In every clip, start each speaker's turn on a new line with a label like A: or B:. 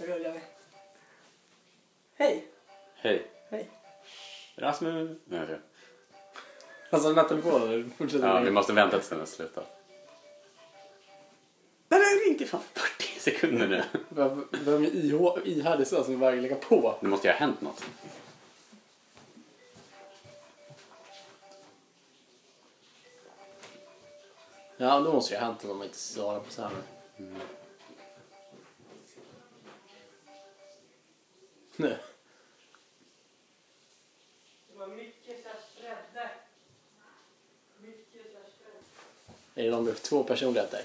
A: Då rullar vi. Hej.
B: Hej.
A: Hej.
B: Rasmus. Nej, okej.
C: Alltså den här telefonen fortsätter
B: Ja,
C: ringa.
B: vi måste vänta tills den slutar. Men den har ringt i fan 40 sekunder nu.
C: Vem vem är IH ihärdig så som vägrar lägga på?
B: Det måste ju ha hänt något.
C: Ja, då måste det ha hänt om man inte svarar på så här. Nu.
A: Det var mycket Fredde. Mycket
C: Är det med två personligheter?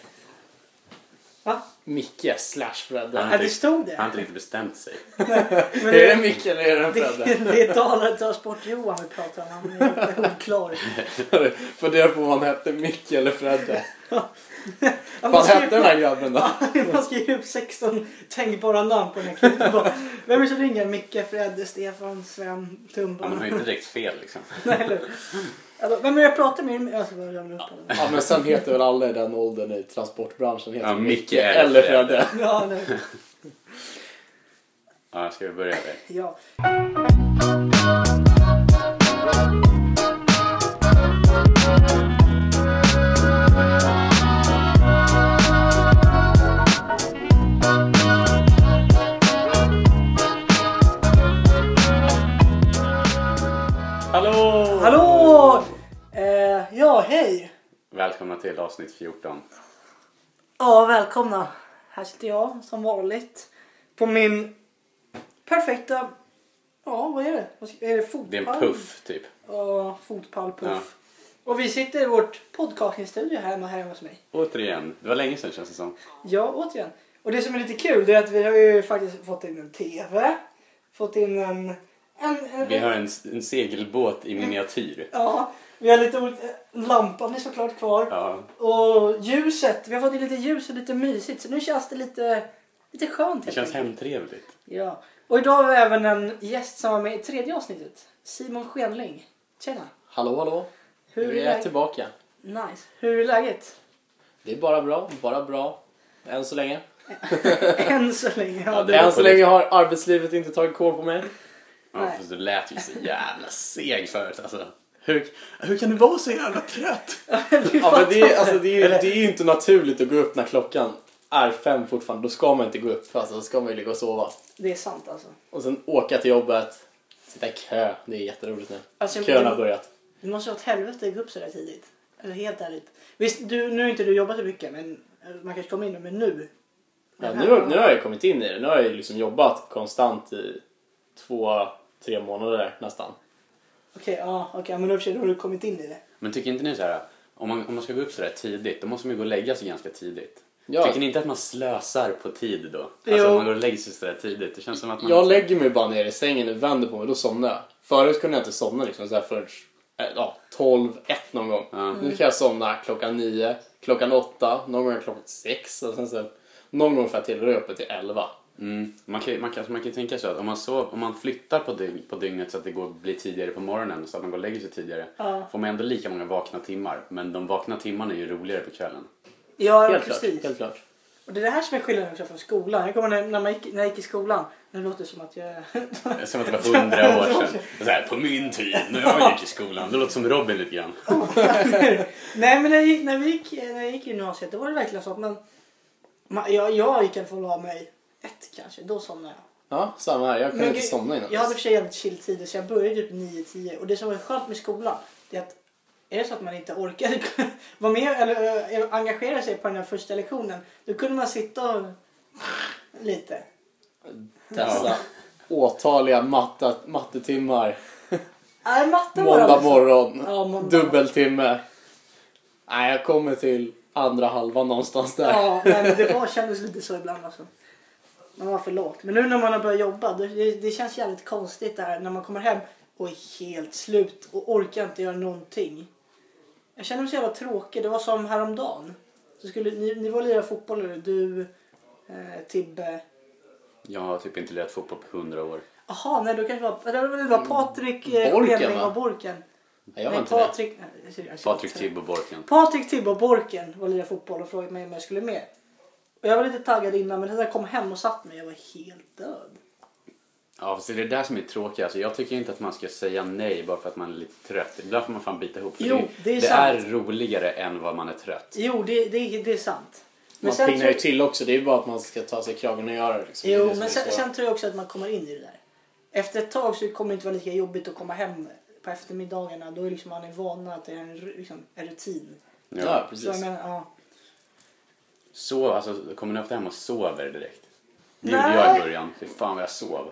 A: Va?
C: Micke slash Fredde.
B: Han
A: Ja, det stod
B: Han har
A: det.
B: inte riktigt bestämt sig.
A: Men
C: Är det Micke eller är det en
A: det,
C: Fredde?
A: det är Dalarna Transport-Johan vi pratar om. Han är oklar.
C: Fundera på om han hette Micke eller Fredde.
A: Ja,
C: Vad
A: man skriver-
C: hette den här grabben då?
A: Man skriver upp 16 tänkbara namn på den här klippen. Bara, Vem är det som ringer? Micke, Fredde, Stefan, Sven,
B: Ja, men
A: Tumba.
B: har ju inte direkt fel liksom.
A: Nej, eller? Alltså, Vem är det jag pratar med? Alltså, jag ramlar upp honom.
C: Ja men sen heter väl alla i den åldern i transportbranschen heter
B: Ja,
C: Micke eller Fredde.
A: Ja, nej.
B: Ja, ska vi börja där?
A: ja.
B: Välkomna till avsnitt 14.
A: Ja, välkomna. Här sitter jag som vanligt på min perfekta... Ja, vad är det? Vad ska- Är det fotpall?
B: Det är en puff typ.
A: Ja, fotpallpuff. Och vi sitter i vårt podcastingstudio här hemma, här hemma hos mig.
B: Återigen, det var länge sedan känns det som.
A: Ja, återigen. Och det som är lite kul det är att vi har ju faktiskt fått in en TV. Fått in en... en, en
B: Vi har en, en segelbåt i miniatyr.
A: Ja, vi har lite olika... Lampan är såklart kvar.
B: Ja,
A: Och ljuset. Vi har fått in lite ljus och lite mysigt. Så nu känns det lite, lite skönt.
B: det känns
A: enkelt.
B: hemtrevligt.
A: Ja. Och idag har vi även en gäst som var med i tredje avsnittet. Simon Schenling. Tjena.
C: Hallå hallå!
A: Hur
C: Vi
A: är
C: är
A: läget?
C: tillbaka.
A: Nice. Hur är läget?
C: Det är bara bra, bara bra. Än så länge.
A: Än så länge.
B: Ja,
C: Än så länge har arbetslivet inte tagit koll på mig.
B: Ja, fast du lät ju så jävla seg förut alltså. Hur, hur kan du vara så jävla trött?
C: Ja, men det, är, alltså, det, är, det är ju inte naturligt att gå upp när klockan är fem fortfarande. Då ska man inte gå upp, alltså, då ska man ju ligga och sova.
A: det är sant alltså.
C: Och sen åka till jobbet, sitta i kö. Det är jätteroligt nu.
A: alltså
C: Kön har
A: det,
C: börjat.
A: det måste vara ett helvete att gå upp så där tidigt. Eller helt ärligt. Visst, du, nu har inte du jobbat så mycket, men eh, man kanske kommer in nu, men nu.
C: Ja, nu, nu har jag kommit in i det. Nu har jag ju liksom jobbat konstant i två, tre månader nästan.
A: Okej, ja, okej, men då för sig, då har du kommit in i det.
B: Men tycker inte ni så här, om man, om man ska gå upp så där tidigt, då måste man ju gå och lägga sig ganska tidigt.
C: Ja.
B: Tycker ni inte att man slösar på tid då?
A: Jo.
B: Alltså om man går och lägger sig så där tidigt, det känns som att man...
C: Jag lägger mig bara ner i sängen och vänder på mig, då somnar jag. Förut kunde jag inte somna liksom så här förrän eh, ja, 12, 1 någon gång.
B: Ja.
C: Nu kan jag somna klockan 9, klockan 8, någon gång klockan 6 och sen så någon gång får jag till och då är jag uppe till 11.
B: Mm. Man, kan, man, kan, man kan ju tänka så att om man, sov, om man flyttar på, dygn, på dygnet så att det går, blir tidigare på morgonen så att man går och lägger sig tidigare
A: Ja.
B: får man ändå lika många vakna timmar. Men de vakna timmarna är ju roligare på kvällen.
A: Ja,
C: Helt klart,
A: precis.
C: helt klart.
A: Och det är det här som är skillnaden också från skolan. Jag kommer när, när, man gick, när jag gick i skolan. Nu låter det som att jag...
B: Som att det var hundra år sedan. Så här, på min tid, när jag gick i skolan. Det låter som Robin lite grann.
A: Nej men när, jag gick, när, vi gick, när jag gick i gymnasiet då var det verkligen så att man... man jag, jag gick i alla fall av mig ett kanske. Då somnade jag.
C: Ja, samma här. Jag kunde inte somna innan
A: Jag hade för sig jävligt chill tider så jag började typ 9-10. Och det som var skönt med skolan det är att är det så att man inte orkar vara med eller äh, engagera sig på den här första lektionen då kunde man sitta och lite.
C: Dessa åtaliga matte, mattetimmar.
A: Nej, matte var
C: Måndag morgon,
A: Ja, måndag.
C: dubbeltimme. Nej, jag kommer till andra halvan någonstans där.
A: Ja, nej, men det var, kändes lite så ibland alltså. Man var för lågt. Men nu när man har börjat jobba, det, det, känns jävligt konstigt där när man kommer hem och är helt slut och orkar inte göra någonting. Jag känner mig så jävla tråkig. Det var som häromdagen. Så skulle, ni, ni var och lirade fotboll eller du, eh, Tibbe.
B: Jag har typ inte lirat fotboll på hundra år.
A: Jaha, nej då kanske det var, det var Patrik eh,
C: Borken, va?
A: och Borken.
C: Nej, jag var inte det.
A: Patrik, nej,
B: Patrik
A: jag-
B: Tibb och Borken.
A: Patrik, Tibbe och Borken var och lirade fotboll och frågade mig om jag skulle med. Och jag var lite taggad innan men när jag kom hem och satt mig jag var helt död.
B: Ja, fast det är det där som är tråkigt. Alltså, jag tycker inte att man ska säga nej bara för att man är lite trött. Ibland får man fan bita ihop. För
A: Jo,
B: det,
A: det är
B: det
A: sant.
B: är roligare än vad man är trött.
A: Jo det, det, det är sant. Men
C: Man
A: tror,
C: ju till också. Det är ju bara att man ska ta sig kragen och göra det. Liksom.
A: Jo,
C: det
A: men sen, sen tror jag också att man kommer in i det där. Efter ett tag så kommer det inte vara lika jobbigt att komma hem på eftermiddagarna. Då är liksom man är van att det är en, liksom, en rutin.
C: Ja,
A: Så jag
C: precis.
A: menar, ja.
B: Så, alltså, kommer ni ofta hem och sover direkt? Det gjorde jag i början. Fy fan vad jag sov.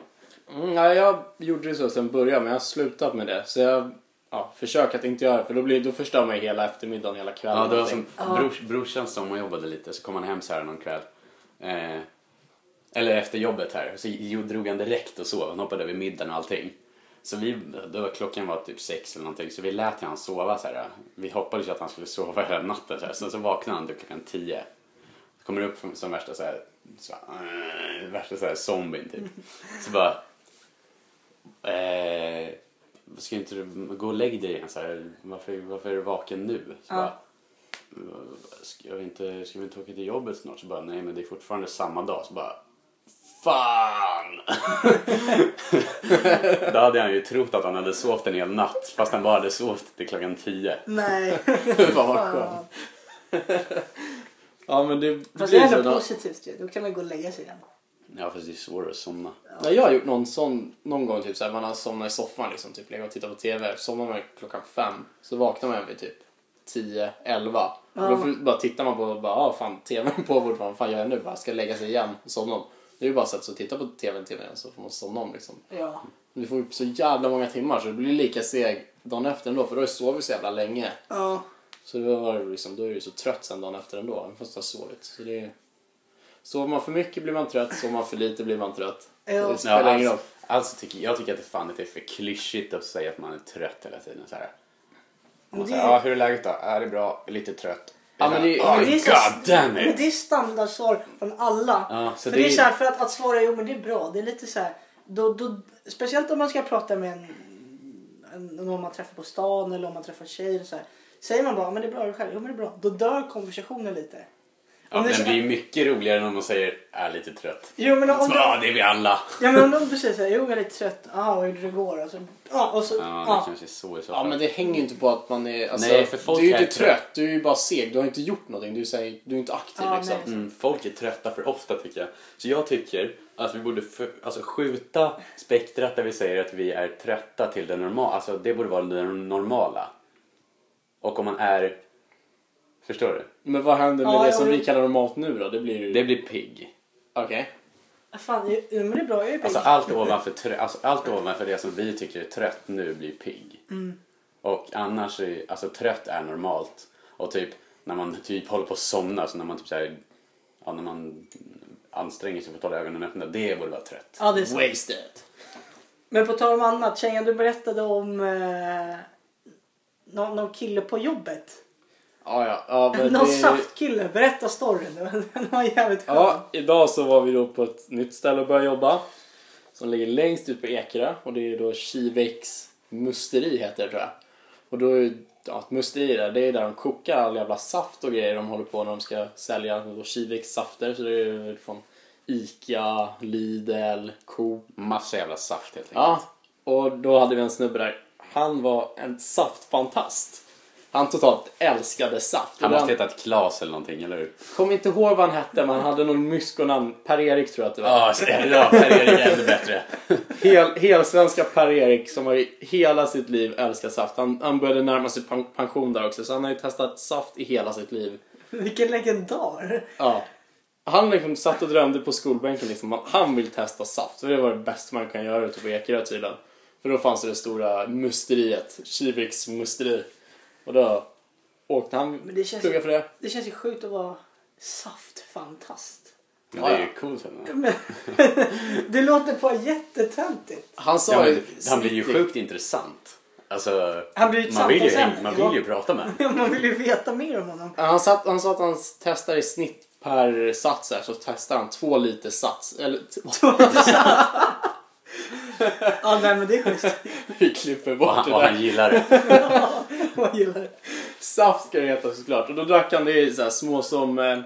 C: Mm, ja, jag gjorde det så sen början men jag har slutat med det. Så jag ja, försöker att inte göra det för då, blir, då förstör man ju hela eftermiddagen, hela kvällen.
B: Ja, det var som brors, brorsan som jobbade lite så kom han hem så här någon kväll. Eh, eller efter jobbet här. Så drog han direkt och sov. Han hoppade över middagen och allting. Så vi, då var klockan var typ sex eller någonting. Så vi lät han sova så här. Vi hoppades ju att han skulle sova hela natten så här. Sen så vaknade han typ klockan tio. Kommer upp som värsta så här, så äh, värsta så här zombien typ. Så bara, eh, ska inte du gå och lägg dig igen så här, varför, varför är du vaken nu? Så
A: Ja.
B: bara, ska vi, inte, ska vi inte åka till jobbet snart? Så bara, nej men det är fortfarande samma dag. Så bara, fan! Då hade han ju trott att han hade sovit en hel natt fast han bara hade sovit till klockan tio.
A: Nej.
C: Fan vad skönt. Ja men det
A: Fast
C: blir
A: det är
C: så.
A: ändå
C: Då,
A: positivt ju. Då kan man gå och lägga sig igen.
B: Ja fast det är svårare att somna.
C: ja, jag har gjort någon sån någon gång typ såhär, man har somnat i soffan liksom, typ och tittat på TV. Somnar man klockan fem så vaknar man vid typ 10, 11. Och då
A: Ja.
C: får, bara tittar man på och bara, ah, fan TVn på fortfarande, vad fan gör jag nu? Bara ska jag lägga sig igen och somna om. Det är ju bara att sätta sig och titta på TVn till igen så får man somna om liksom.
A: Ja.
C: Men Du får upp så jävla många timmar så det blir lika seg dagen efter ändå för då har du sovit så jävla länge.
A: Ja.
C: Så då, var det liksom, då är du så trött sen dagen efter ändå, även fast du har sovit. Så det är... Sover man för mycket blir man trött, sover man för lite blir man trött.
A: Ja.
C: Det spelar ingen roll.
B: alltså, alltså tycker, jag tycker att det fan att det är för klyschigt att säga att man är trött hela tiden. Så här.
A: Men
B: Man
A: det-
B: säger, ja, hur är läget då? Är det bra? Lite trött.
C: Ja, men det-
B: oh,
A: Men det är så-
B: God damn
A: Men
B: it!
A: det är standardsvar från alla.
B: Ja, så
A: för
B: det
A: är- så här, för att, att svara jo men det är bra. Det är lite så här. Då, då, speciellt om man ska prata med en, en, någon man träffar på stan eller om man träffar tjejer. Så här. Säger man bara men det är bra är du själv. Jo men det är bra. Då dör konversationen lite.
B: Ja,
A: Om det är
B: den
A: så-
B: blir ju mycket roligare än om man säger, är lite trött.
A: Jo men om,
B: Så, ja, det är vi alla.
A: ja, men om du säger så här, jo jag är lite trött. Jaha hur gjorde det igår? Alltså, ja, och så,
B: Ja, det
A: ja.
B: kanske är så i så
C: Ja men det hänger ju inte på att man är... Alltså,
B: Nej, för folk
C: du är ju
B: är
C: inte
B: trött.
C: trött, du är ju bara seg. Du har inte gjort någonting, du är, här, du är inte aktiv
A: Ja,
C: liksom.
A: nej.
B: Mm, folk är trötta för ofta tycker jag. Så jag tycker att vi borde för, alltså, skjuta spektrat där vi säger att vi är trötta till det normala. Alltså det borde vara det normala. Och om man är... Förstår du?
C: Men vad händer med
A: Ja,
C: det
A: jag
C: som
A: vill-
C: vi kallar normalt nu då? Det blir ju...
B: Det blir pigg.
C: Okej.
A: Fan, det är bra. Jag är pigg.
B: Alltså allt ovanför, trö, alltså, allt ovanför det som vi tycker är trött nu blir pigg.
A: Mm.
B: Och annars är, alltså trött är normalt. Och typ när man typ håller på att somna, så när man typ såhär, ja när man anstränger sig för att hålla ögonen öppna, det borde vara trött.
A: Ja, det är sant.
C: Wasted.
A: Men på tal om annat, Tjejen du berättade om eh, någon, någon kille på jobbet.
C: Ja, ja. ja men
A: Någon
C: det...
A: saftkille, berätta storyn. Den var jävligt skön.
C: Ja, idag så var vi då på ett nytt ställe och började jobba. Som ligger längst ut på Ekerö och det är då Kivex musteri heter det tror jag. Och då är ja, ett musteri där, det är där de kokar all jävla saft och grejer de håller på när de ska sälja då Kivex safter. Så det är från Ica, Lidl, Coop.
B: Massa jävla saft helt enkelt.
C: Ja, och då hade vi en snubbe där. Han var en saftfantast. Han totalt älskade saft.
B: Han måste
C: den-
B: heta Klas eller någonting, eller hur?
C: Kom inte ihåg vad han hette men han hade någon myskonamn. Per-Erik tror jag att det var.
B: Ja, ja Per-Erik är ännu bättre.
C: Hel, helsvenska Per-Erik som har i hela sitt liv älskat saft. Han, han började närma sig pen, pension där också så han har ju testat saft i hela sitt liv.
A: Vilken legendar.
C: Ja. Han liksom satt och drömde på skolbänken liksom. att Han vill testa saft. Så det var det bästa man kan göra ute på Ekerö tydligen. För då fanns det det stora musteriet. Kiviks musteri. Och då åkte han
A: Men det känns-
C: för det.
A: Det känns ju sjukt att vara saftfantast.
B: Men det är ju coolt.
A: Men, det låter på jättetöntigt.
C: Han sa
B: Ja,
C: ju...
B: men, han blir ju sjukt intressant. Alltså,
A: Han blir
B: man vill ju,
A: samtalsämne,
B: man vill ju prata med honom.
A: Man vill ju veta mer om honom.
C: Han, satt, han sa att han testar i snitt per sats här, så testar han två liter sats. Eller
A: Ja, nej men det är schysst.
C: vi klipper
B: Och
C: bort
B: han,
C: det
B: och
C: där.
B: han gillar det.
A: Jag gillar det.
C: Saft ska det heta såklart. Och då drack han det i så här små som... Eh,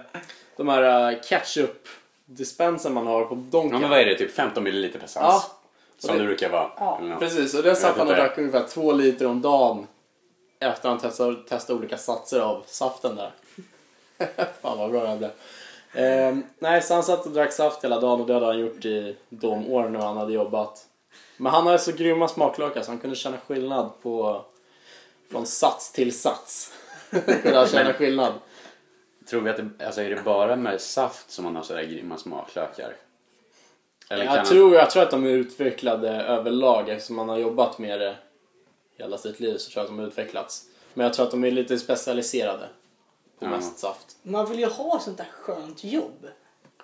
C: de här uh, ketchup-dispensen man har på Donken.
B: Ja men vad är det, typ 15 milliliter per sats?
C: Ja.
B: Som
C: Och
B: det
C: det-
B: brukar vara.
A: Ja.
C: Precis, och det satt han och drack ungefär två liter om dagen efter han testade, testade olika satser av saften där. Fan vad bra det här blev. Ehm, nej, så han satt och drack saft hela dagen och det hade han gjort i de åren när han hade jobbat. Men han hade så grymma smaklökar så han kunde känna skillnad på från sats till sats. kunde han känna skillnad.
B: Tror vi att det, alltså är det bara med saft som man har sådär grymma smaklökar? Eller kan
C: Jag
B: han-
C: tror, jag tror att de är utvecklade överlag eftersom man har jobbat med det hela sitt liv så tror jag att de har utvecklats. Men jag tror att de är lite specialiserade på
B: Ja.
C: mest saft.
A: Man vill ju ha sånt där skönt jobb.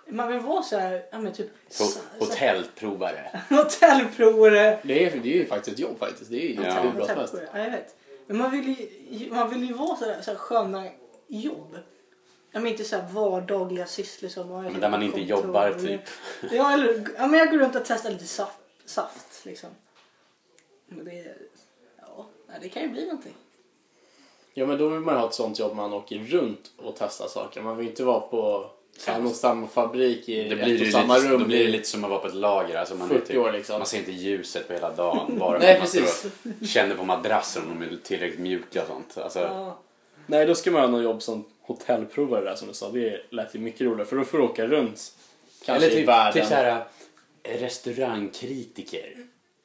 A: Man vill vara så här, ja men typ...
B: Ho- hotellprovare.
A: Hotellprovare.
C: Det är, det är ju faktiskt ett jobb faktiskt. Det är ju
B: Ja.
C: bra som helst.
A: Ja, jag vet. Men man vill ju, man vill ju vara så här, så här sköna jobb. Ja, men inte så här vardagliga sysslor som... ja,
B: Men där man inte jobbar typ.
A: Ja, eller, ja, men jag går runt och testar lite saft, saft liksom. Men det, ja, det kan ju bli någonting.
C: Ja men då vill man ha ett sånt jobb man åker runt och testar saker. Man vill inte vara på samma, samma fabrik i
B: Det
C: ett
B: blir
C: och
B: ju
C: samma
B: lite,
C: rum
B: då blir det
C: i
B: lite som att vara på ett lager. Alltså man, är
C: 40
B: typ,
C: år liksom.
B: man ser inte ljuset på hela dagen. Bara
C: Nej,
B: man
C: precis.
B: och känner på madrassen om de är tillräckligt mjuka och sånt. Alltså,
A: Ja.
C: Nej då ska man ha något jobb som hotellprovare där som du sa. Det lät ju mycket roligare för då får du åka runt. Kanske
B: Eller
C: i
B: typ,
C: världen.
B: typ såhär restaurangkritiker.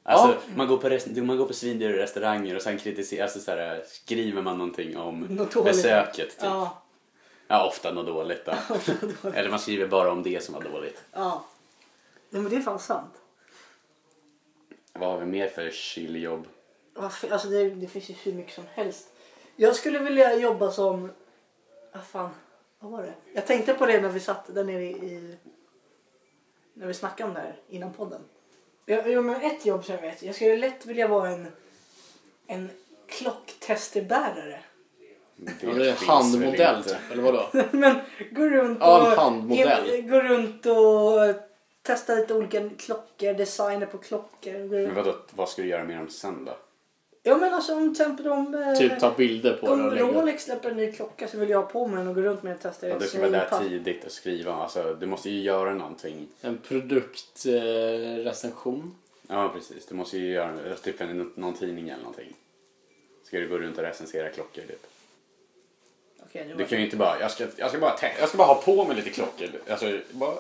B: Alltså, man, går på rest- man går på svindyra restauranger och sen kritiserar, alltså såhär, skriver man någonting om besöket. Typ.
A: Ja,
B: Ja, ofta något dåligt då. Eller man skriver bara om det som var dåligt.
A: ja. Nej, men det är fan sant.
B: Vad har vi mer för chilljobb?
A: Varför? Alltså det, det finns ju hur mycket som helst. Jag skulle vilja jobba som... Vad fan, vad var det? Jag tänkte på det när vi satt där nere i... När vi snackade om det här innan podden. Jag, jag, men ett jobb som jag vet. Jag skulle lätt vilja vara en, en klocktesterbärare.
C: Ja, det är handmodell typ, eller vadå?
A: men gå runt och...
C: Ja, en handmodell.
A: Gå runt och testa lite olika klockor, designer på klockor.
B: Men vadå, vad ska du göra med dem sen då?
A: Ja men alltså om till exempel om... eh,
C: Typ ta bilder på det
A: Om. Rolex släpper en ny klocka så vill jag ha på mig den och gå runt med den och testa.
B: Ja, du ska vara där tidigt och skriva. Alltså, du måste ju göra någonting.
C: En produktrecension. Eh.
B: Ja, precis. Du måste ju göra typ en, någon tidning eller någonting. Ska du gå runt och recensera klockor typ.
A: Okej, nu
B: Du kan ju inte bara, jag ska, jag ska bara, te- jag ska bara ha på mig lite klockor. Alltså, bara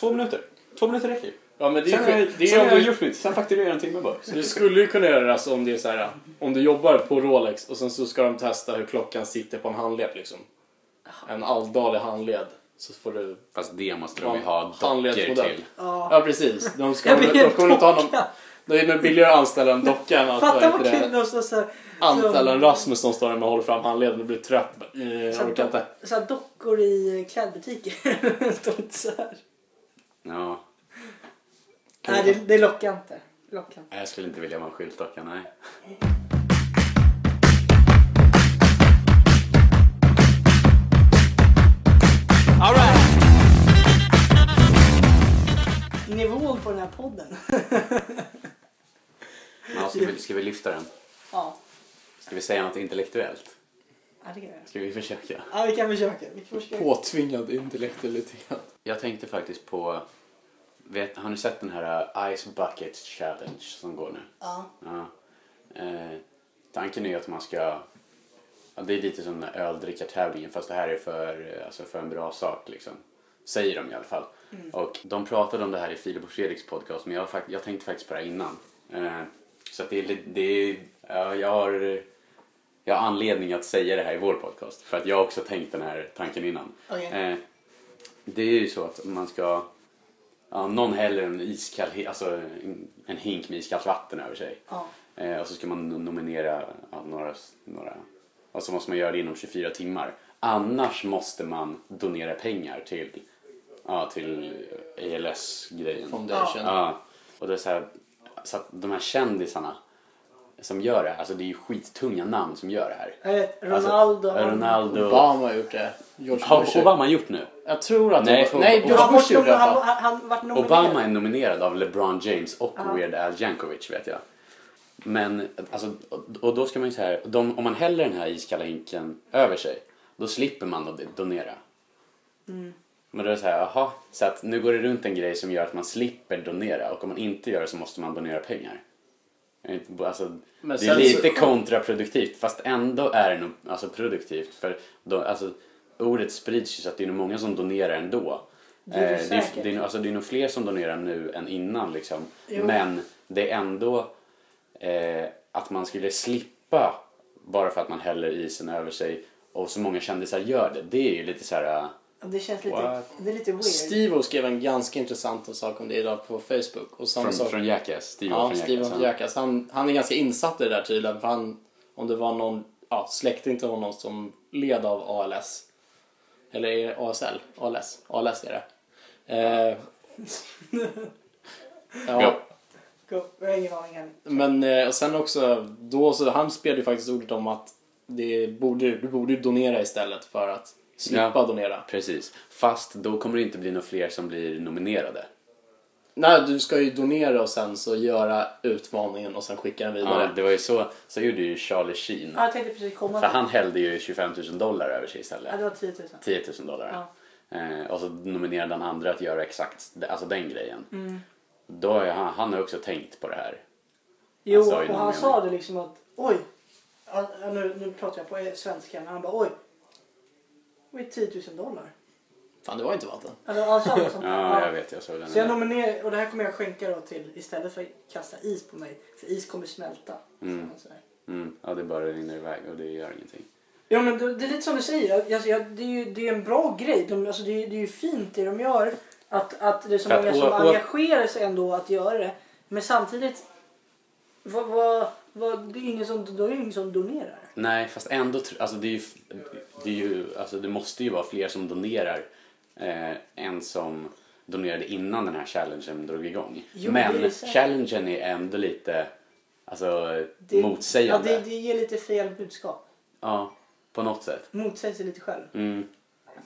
B: två minuter. Två minuter räcker ju.
C: Ja men det
B: Sen
C: är,
B: har
C: ju-
B: jag,
C: det
B: sen
C: är
B: har
C: om
B: jag gjort mitt. Sen fakturerar jag en timme bara.
C: du skulle ju kunna göra det alltså om det är så här. Om du jobbar på Rolex och sen så ska de testa hur klockan sitter på en handled liksom. En alldaglig handled. Så får du...
B: Fast det måste de ju ha dockor
C: Handledsmodell.
B: till.
A: Ja.
C: Ja precis. De, ska,
A: Jag blir
C: de
A: helt
C: kommer inte ha någon...
A: chockad.
C: Det är nog billigare att anställa en docka än att
A: Fatta
C: vad
A: kul
C: det,
A: att stå så här.
C: anställa en Rasmus som står där med håller fram handleden och blir trött. "Eh,
A: Så
C: Jag orkar inte.
A: dock- så här dockor i klädbutiker. Står inte så här.
B: Ja.
A: Nej, det, det lockar inte. Lockar inte.
B: Jag skulle inte vilja vara en skyltdocka, nej. Ska, vi, lyfta den?
A: ja.
B: Ska vi säga något intellektuellt?
A: Ja, det kan vi.
B: Ska vi försöka?
A: Ja, vi kan försöka. Vi kan försöka.
C: Påtvingad intellektualitet.
B: Jag tänkte faktiskt på... Vet, har ni sett den här uh, Ice Bucket Challenge som går nu?
A: Ja.
B: Ja. Eh, tanken är ju att man ska... Ja, det är lite som den öldrickartävlingen fast det här är för, eh, alltså för en bra sak liksom. Säger de i alla fall. Och de pratade om det här i Filip och Fredriks podcast men jag, jag tänkte faktiskt på det här innan. Eh, så att det är, det är ja, jag har jag har anledning att säga det här i vår podcast för att jag har också tänkt den här tanken innan.
A: Okej.
B: Eh, det är ju så att man ska Ja, någon häller en iskall, alltså en, en hink med iskallt vatten över sig. Eh, och så ska man no- nominera ja, några, några... Och så måste man göra det inom 24 timmar. Annars måste man donera pengar till, ja, till ALS-grejen.
C: Foundation.
B: Ja. Och det är så här, så att de här kändisarna som gör det här, alltså det är ju skittunga namn som gör det här.
A: Jag vet, Ronaldo.
B: Alltså, Ronaldo.
C: Obama har gjort det. George
B: Har
C: Bush.
B: Obama gjort nu?
C: Jag tror att
B: Nej,
C: var... Nej,
B: Obama-
C: George Bush gjorde det
A: han, han, han vart nominerad.
B: Obama är nominerad av LeBron James och
A: Ja.
B: Weird Al Jankovic vet jag. Men alltså, och då ska man ju så här, de, om man häller den här iskalla hinken över sig, då slipper man att donera. Men då är det så här, jaha, så att nu går det runt en grej som gör att man slipper donera och om man inte gör det så måste man donera pengar. Inte, Alltså,
C: Men
B: det är lite
C: så-
B: kontraproduktivt fast ändå är det nog alltså, produktivt för då, alltså, ordet sprids ju så att det är nog många som donerar ändå.
A: Det är det
B: Eh, det, det, är, nog- alltså, det är nog fler som donerar nu än innan liksom.
A: Jo.
B: Men det är ändå eh, att man skulle slippa bara för att man häller isen över sig och så många kändisar gör det. Det är ju lite så här.
A: Det känns lite,
B: What?
A: det är lite weird.
C: Steve skrev en ganska intressant sak om det idag på Facebook. Och samma
B: Från,
C: sak,
B: från Jackass, Steve
C: ja,
B: från
C: Steve
B: Jackass.
C: Jackass. Han, han är ganska insatt i det där tydligen. För han, om det var någon ja, släkting till honom som led av ALS. Eller är det ASL? ALS? ALS är det. Eh, ja,
B: Ja.
A: Jag har ingen aning.
C: Men eh, och sen också, då så, han spelade ju faktiskt ordet om att det borde, du borde donera istället för att slippa
B: Ja.
C: donera.
B: Precis. Fast då kommer det inte bli några fler som blir nominerade.
C: Nej, du ska ju donera och sen så göra utmaningen och sen skicka den vidare.
B: Ja, det var ju så, så gjorde ju Charlie Sheen.
A: Ja, jag tänkte precis komma
B: För
A: till
B: han hällde ju 25 000 dollar över sig
A: Ja,
B: istället.
A: det var 10 000.
B: 10 000 dollar. Eh, och så nominerade han andra att göra exakt alltså den grejen.
A: Mm.
B: Då har ju han, han har också tänkt på det här.
A: Jo,
B: ju
A: och han sa det liksom att oj. Ja, nu, nu pratar jag på svenska, men han bara oj. Oj, 10 000 dollar.
C: Fan, det var inte vatten.
A: Alltså, sa något sånt där.
B: Ja, jag vet, jag såg den.
A: Så jag nominerar, och det här kommer jag skänka då till istället för att kasta is på mig. För is kommer smälta.
B: Mm. Mm, ja, det bara rinner iväg och det gör ingenting.
A: Ja men det, det är lite som du säger, alltså, jag, det, är ju, det är en bra grej. De, alltså, det, är, det är ju fint det de gör. Att, att det är så många som engagerar sig ändå att göra det. Men samtidigt, vad, vad, vad, det, är ingen som, då är det ingen som donerar.
B: Nej, fast ändå, alltså det är ju, det är ju, alltså det måste ju vara fler som donerar eh, än som donerade innan den här challengen drog igång.
A: Jo, är
B: Men
A: säkert.
B: challengen är ändå lite, alltså
A: Det,
B: motsägande.
A: Ja, det, det ger lite fel budskap.
B: Ja, på något sätt.
A: Motsäger sig lite själv.
B: Mm.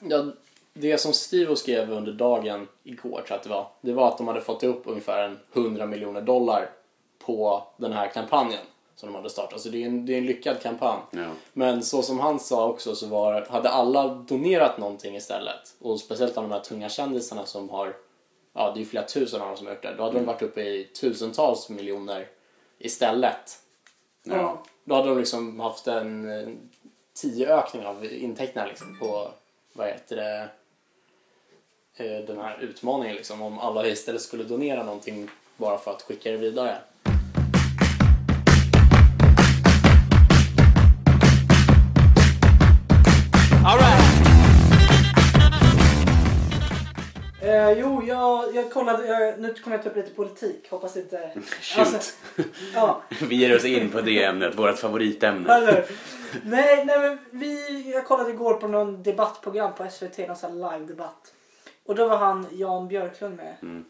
C: Ja, det som Steve skrev under dagen igår tror jag att det var. Det var att de hade fått upp ungefär en 100 miljoner dollar på den här kampanjen som de hade startat. Så det är en, det är en lyckad kampanj.
B: Ja.
C: Men så som han sa också så var hade alla donerat någonting istället och speciellt av de här tunga kändisarna som har, ja det är ju flera tusen av dem som har gjort det. Då hade de varit uppe i tusentals miljoner istället.
B: Ja.
C: Då hade de liksom haft en eh, tio ökning av intäkterna liksom på, vad heter det, eh, den här utmaningen liksom. Om alla istället skulle donera någonting bara för att skicka det vidare.
A: Eh, jo, jag, jag kollade, jag, nu kommer jag ta upp lite politik. Hoppas inte...
B: Shoot.
A: ja,
B: Vi ger oss in på det ämnet, vårt favoritämne.
A: eller Nej, nej men vi, jag kollade igår på någon debattprogram på SVT, någon sån live-debatt. Och då var han Jan Björklund med.
B: Mm.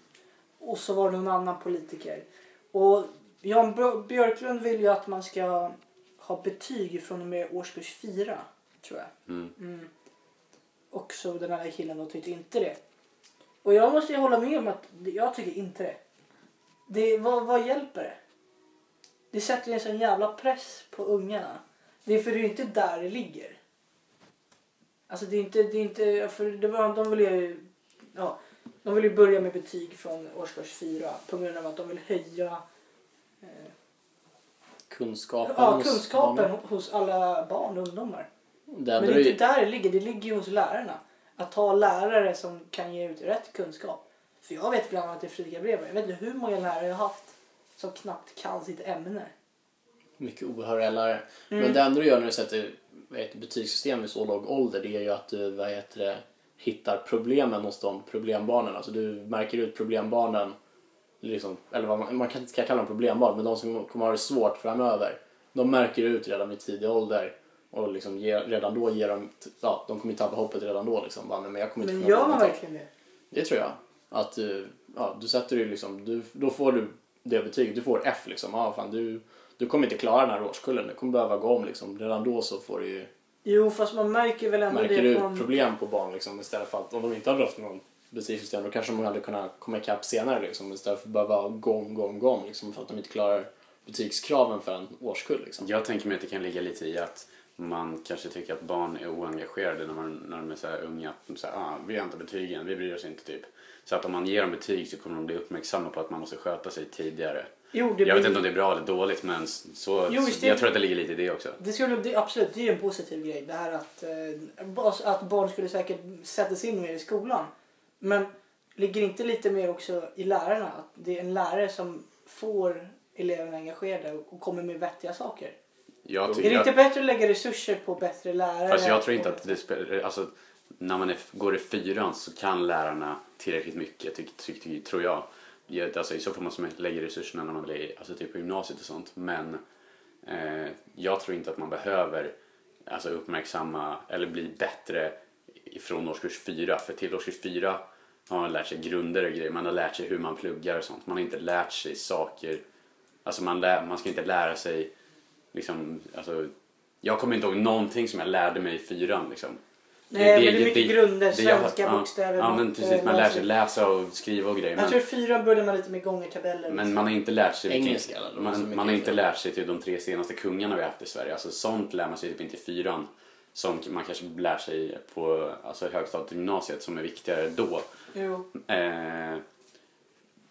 A: Och så var det någon annan politiker. Och Jan Björ- Björklund vill ju att man ska ha betyg från och med årskurs fyra, tror jag.
B: Mm.
A: Mm. Och så den här killen då tyckte inte det. Och jag måste ju hålla med om att jag tycker inte det. det vad, vad hjälper det? Det sätter ju en sån jävla press på ungarna. Det är för det är inte där det ligger. Alltså det är inte, det är inte, för det var, de vill ju, ja, de vill ju börja med betyg från årskurs fyra på grund av att de vill höja eh,
C: Kunskapen
A: ja,
C: hos
A: kunskapen
C: barnen.
A: hos alla barn och ungdomar.
C: Det
A: Men det är
C: ju-
A: inte där det ligger, det ligger ju hos lärarna. Att ha lärare som kan ge ut rätt kunskap. För jag vet bland annat i Fredrika Bremer, jag vet inte hur många lärare jag har haft som knappt kan sitt ämne.
C: mycket obehöriga lärare.
A: Mm.
C: Men det enda du gör när du sätter heter, betygssystem i så låg ålder det är ju att du vad heter det, hittar problemen hos de problembarnen. Alltså du märker ut problembarnen, liksom, eller vad man, man kan inte kalla dem problembarn, men de som kommer ha det svårt framöver. De märker ut redan vid tidig ålder och liksom ger, redan då ger de, ja, de kommer ju tappa hoppet redan då liksom. Bara, "Nej, men jag kommer inte
A: Men gör man
C: någonting."
A: verkligen det?
C: Det tror jag. Att du, ja, du sätter ju liksom, du, då får du det betyget, du får F liksom. Ja, fan, du, du kommer inte klara den här årskullen, du kommer behöva gå om liksom. Redan då så får du ju,
A: Jo, fast man märker väl ändå
C: märker
A: det
C: du
A: på en...
C: problem på barn liksom. Istället för att om de inte hade haft någon betygssystem då kanske de hade kunnat komma ikapp senare liksom. Istället för att behöva gå om, gå om, gå om liksom. För att de inte klarar betygskraven för en årskull liksom.
B: Jag tänker mig att det kan ligga lite i att man kanske tycker att barn är oengagerade när, man, när de är så här unga. Att de säger ah, vi har inte betygen, vi bryr oss inte typ. Så att om man ger dem betyg så kommer de bli uppmärksamma på att man måste sköta sig tidigare.
A: Jo,
B: Jag
A: blir,
B: vet inte om det är bra eller dåligt men så,
A: Jo,
B: så
A: det-
B: jag tror att det ligger lite i det också.
A: det skulle, det, absolut, det är en positiv grej. Det här att, eh, att barn skulle säkert sätta sig in mer i skolan. Men ligger inte lite mer också i lärarna? Att det är en lärare som får eleverna engagerade och kommer med vettiga saker.
B: Jag
A: Är det inte bättre att lägga resurser på bättre lärare?
B: Fast jag tror inte att det spelar... Alltså, när man är, går i fyran så kan lärarna tillräckligt mycket, tyck, tyck, tyck, tror jag. Ja, Alltså, I så fall måste man lägga resurserna när man är alltså, typ på gymnasiet och sånt. Men eh, jag tror inte att man behöver alltså, uppmärksamma eller bli bättre från årskurs fyra. För till årskurs fyra har man lärt sig grunder och grejer. Man har lärt sig hur man pluggar och sånt. Man har inte lärt sig saker. Alltså man, lär, man ska inte lära sig liksom, alltså, jag kommer inte ihåg någonting som jag lärde mig i fyran liksom.
A: Nej, men det är mycket grunder, svenska,
B: ja,
A: bokstäver,
B: Ja, men precis. Man lär sig
A: läsa.
B: och skriva och grejer.
A: Jag
B: Men,
A: tror fyran började man lite med gångertabeller.
B: men man har inte lärt sig
C: Engelska? Det så
B: Man, man har inte lärt sig till de tre senaste kungarna vi haft i Sverige. Alltså sånt lär man sig typ inte i fyran. Som man kanske lär sig på alltså, högstadiet och gymnasiet som är viktigare då.
A: Jo.
B: Eh,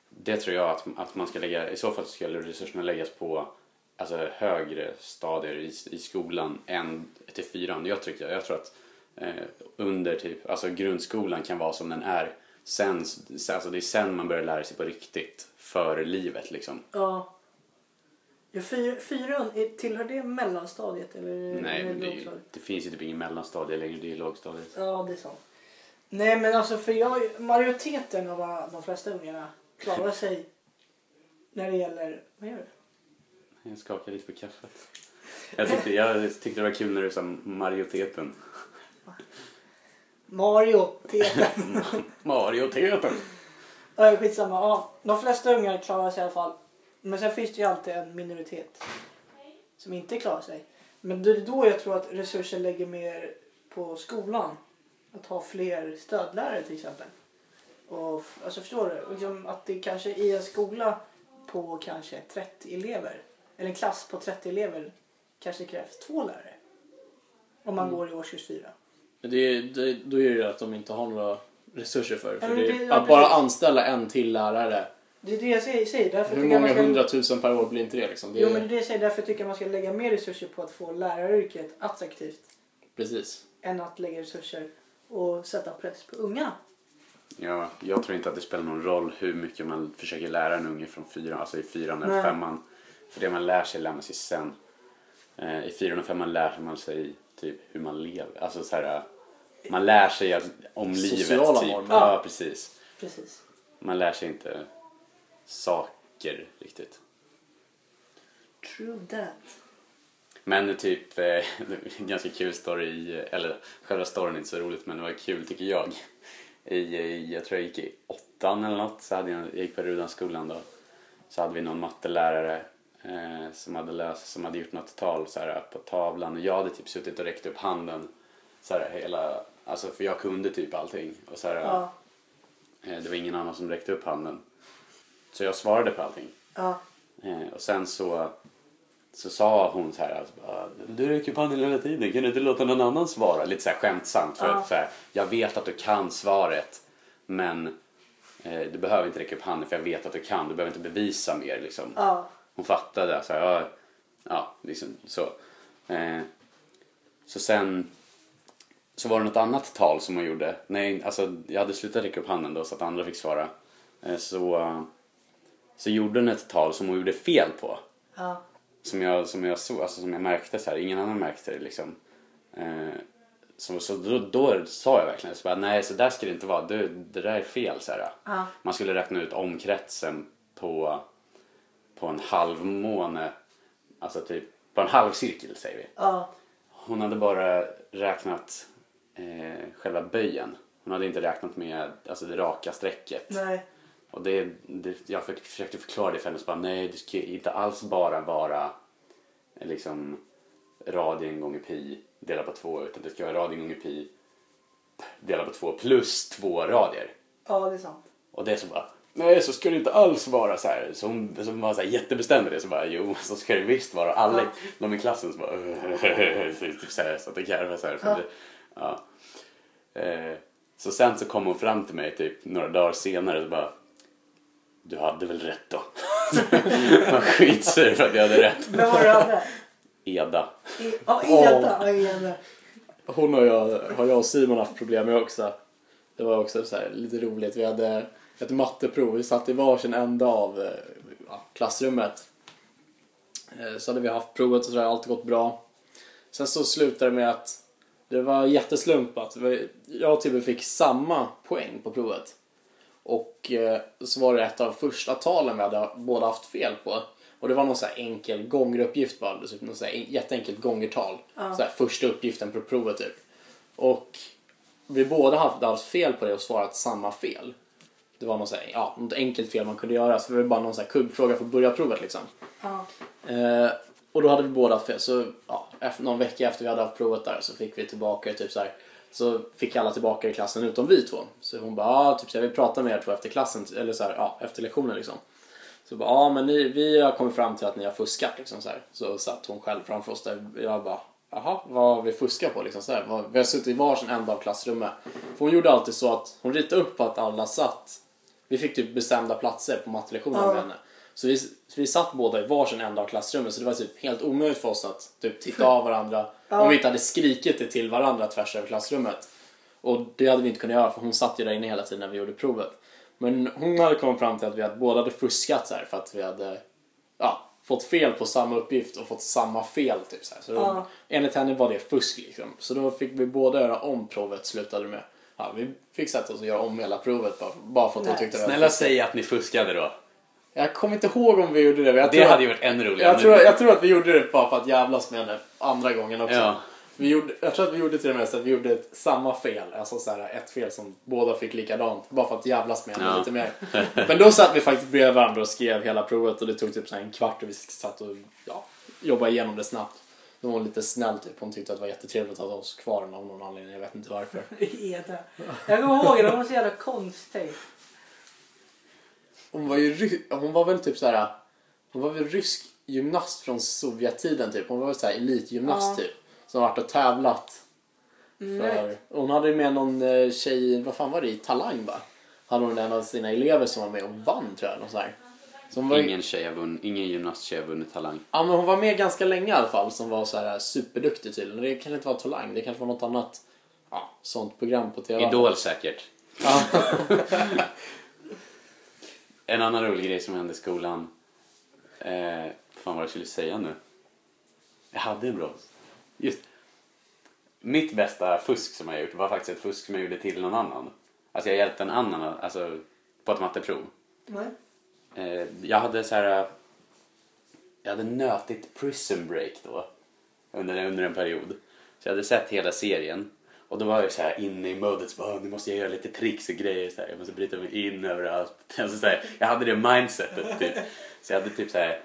B: det tror jag att, att man ska lägga, i så fall skulle resurserna läggas på alltså, högre stadier i, i skolan än till fyran. Jag, tycker, jag tror att eh, under typ, alltså grundskolan kan vara som den är. Sen, alltså det är sen man börjar lära sig på riktigt för livet liksom.
A: Ja. ja fyr, fyran, tillhör det mellanstadiet? Eller
B: Nej, men det, är det finns ju typ ingen mellanstadie längre, det är lågstadiet.
A: Ja, det är sant. Nej, men alltså för jag, majoriteten av de flesta ungarna klarar sig när det gäller... Vad gör du?
B: Jag skakar lite på kaffet. Jag tyckte, jag tyckte det var kul när du sa majoriteten.
A: Mario, teten.
B: Majoriteten!
A: Ja, skitsamma. Ja, de flesta ungar klarar sig i alla fall. Men sen finns det ju alltid en minoritet som inte klarar sig. Men det är då jag tror att resurser lägger mer på skolan. Att ha fler stödlärare till exempel. Och, alltså förstår du? Liksom att det kanske i en skola på kanske 30 elever. Eller en klass på 30 elever. Kanske krävs två lärare. Om man går i årskurs 4.
C: Men Det, det, då är det ju att de inte har några resurser för För det,
A: det- ja,
C: att bara anställa en till lärare.
A: Det är det jag säger. Därför
C: Hur många
A: ska-
C: hundratusen per år blir inte det liksom? Det
A: Jo
C: är,
A: men det är det jag säger. Därför tycker jag man ska lägga mer resurser på att få läraryrket attraktivt.
C: Precis.
A: Än att lägga resurser och sätta press på ungarna.
B: Ja, jag tror inte att det spelar någon roll hur mycket man försöker lära en unge från fyran, alltså i fyran eller
A: Nej.
B: femman. För det man lär sig lär man sig sen. Eh, I fyran och femman lär man sig typ hur man lever. Alltså så här, eh, man lär sig om
C: Sociala
B: livet. Typ.
C: normer.
B: Ja, precis.
A: Precis.
B: Man lär sig inte saker riktigt.
A: True that.
B: Men typ, eh, ganska kul story, i, eller själva storyn är inte så roligt men det var kul tycker jag. I, i, jag tror jag gick i åttan eller något, så hade jag, jag gick på Rudanskolan då. Så hade vi någon mattelärare eh, som, hade läst, som hade gjort något tal så här, på tavlan och jag hade typ suttit och räckt upp handen. Så här, hela, alltså för jag kunde typ allting. Och så här,
A: Ja.
B: eh, det var ingen annan som räckte upp handen. Så jag svarade på allting.
A: Ja.
B: Eh, och sen så, så sa hon så här, alltså, du räcker upp handen hela tiden, kan du inte låta någon annan svara? Lite så här skämtsamt. För
A: Ja.
B: att, så här, jag vet att du kan svaret men eh, du behöver inte räcka upp handen för jag vet att du kan. Du behöver inte bevisa mer liksom.
A: Ja.
B: Hon fattade. Så här, ja, ja, liksom så. Eh, så sen så var det något annat tal som hon gjorde. Nej, alltså, jag hade slutat räcka upp handen då så att andra fick svara. Eh, så, så gjorde hon ett tal som hon gjorde fel på.
A: Ja.
B: Som jag, som jag, såg, alltså, som jag märkte så här. Ingen annan märkte det liksom. Eh, så så då, då sa jag verkligen så bara, nej så där ska det inte vara. Det, det där är fel. Så här.
A: Ja.
B: Man skulle räkna ut omkretsen på, på en halvmåne. Alltså typ på en halvcirkel säger vi.
A: Ja.
B: Hon hade bara räknat eh, själva böjen. Hon hade inte räknat med alltså, det raka strecket.
A: Nej.
B: Och det, det, jag för, försökte förklara det för henne så bara nej det ska inte alls bara vara eh, liksom radien gånger pi delat på två utan det ska vara radien gånger pi delat på två plus två radier.
A: Ja, det är sant.
B: Och det är så bara nej så ska det inte alls vara så här. Så hon, så hon var så här jättebestämd i det. Så bara, jo så ska det visst vara. Alla
A: Ja.
B: de i klassen så bara, så typ så här, så att det garvade så här. För
A: Ja.
B: det, ja. Eh, så sen så kom hon fram till mig typ några dagar senare och bara, du hade väl rätt då? Var skitsur för att jag hade rätt.
A: Vem var det du hade?
B: Eda.
A: I- Ja, Eda. Ja, Eda.
C: Hon och jag, har jag och Simon haft problem med också. Det var också så här, lite roligt. Vi hade ett matteprov. Vi satt i varsin ända av eh, ja, klassrummet. Eh, Så hade vi haft provet och sådär, allt gått bra. Sen så slutade det med att det var jätteslumpat. Jag och Tibbe fick samma poäng på provet. Och eh, så var det ett av första talen vi hade båda haft fel på. Och det var någon så enkel gångeruppgift bara. Typ någon så jätteenkelt gångertal.
A: Ja.
C: Så första uppgiften på provet typ. Och vi båda hade haft fel på det och svarat samma fel. Det var något, så här, ja, något enkelt fel man kunde göra. Så det var bara någon så här kuggfråga för att börja provet liksom.
A: Ja.
C: Eh, och då hade vi båda fel. Så ja, efter, någon vecka efter vi hade haft provet där så fick vi tillbaka typ så här. Så fick alla tillbaka i klassen utom vi två. Så hon bara, ah, typ så här, vi pratar med er två efter klassen, eller så här, ja, efter lektionen liksom. Så bara, ja men ni, vi har kommit fram till att ni har fuskat liksom så här. Så satt hon själv framför oss där. Jag bara, jaha, vad har vi fuskat på liksom så här. Vi har suttit i varsin ända av klassrummet. För hon gjorde alltid så att hon ritade upp att alla satt. Vi fick typ bestämda platser på mattelektionen
A: Ja.
C: med henne. Så vi, vi satt båda i varsin ända av klassrummet så det var typ helt omöjligt för oss att typ titta av varandra.
A: Ja.
C: Om vi inte hade skrikit det till varandra tvärs över klassrummet. Och det hade vi inte kunnat göra för hon satt ju där inne hela tiden när vi gjorde provet. Men hon hade kommit fram till att vi hade, båda hade fuskat så här för att vi hade ja, fått fel på samma uppgift och fått samma fel. Typ, så här. Så då,
A: Ja.
C: Enligt henne var det fusk liksom. Så då fick vi båda göra om provet slutade med. Ja, vi fick sätta oss och göra om hela provet bara, bara för att hon
A: Nej,
C: tyckte det var
B: Snälla
C: fusk.
B: säg att ni fuskade då.
C: Jag kommer inte ihåg om vi gjorde det. Jag
B: Det
C: tror
B: hade
C: att,
B: ju varit ännu roligare.
C: jag, tror, jag tror att vi gjorde det bara för att jävlas med henne andra gången också.
B: Ja.
C: Vi gjorde, jag tror att vi gjorde till och med så att vi gjorde ett, samma fel. Alltså så här, ett fel som båda fick likadant. Bara för att jävlas med henne
B: Ja.
C: lite mer. Men då satt vi faktiskt bredvid varandra och skrev hela provet och det tog typ så här en kvart och vi satt och ja, jobbade igenom det snabbt. Då var hon lite snäll typ. Hon tyckte att det var jättetrevligt att ha oss kvar av någon anledning. Jag vet inte varför.
A: Eda. Jag kommer ihåg det, hon var så jävla konstig.
C: Hon var ju hon var väl typ så här. Hon var väl rysk gymnast från Sovjettiden typ. Hon var väl så här elitgymnast
A: Ja.
C: typ. Som varit och tävlat. För, hon hade ju med någon eh, tjej, vad fan var det, i Talang va? Hade hon en av sina elever som var med och vann tror jag. Någon sån här. Var,
B: Ingen tjej har vunnit, ingen gymnasttjej har vunnit Talang.
C: ja, men hon var med ganska länge i alla fall som var så här superduktig tydligen. Det kanske inte var Talang, det kanske var något annat ja, sånt program på TV.
B: Idol säkert.
C: Ja.
B: En annan rolig grej som hände i skolan. Eh, fan vad jag skulle säga nu. Jag hade en bra. Just. Mitt bästa fusk som jag gjort var faktiskt ett fusk som jag gjorde till någon annan. Alltså jag hjälpte en annan alltså, på ett matteprov.
A: Nej.
B: Eh, jag hade så här. Eh, jag hade nötigt Prison Break då. Under, under en period. Så jag hade sett hela serien. Och då var jag så här inne i modet. Så bara, nu måste jag göra lite tricks och grejer. Så här. Jag måste bryta mig in överallt. Alltså, så här, jag hade det mindsetet typ. Så jag hade typ så här.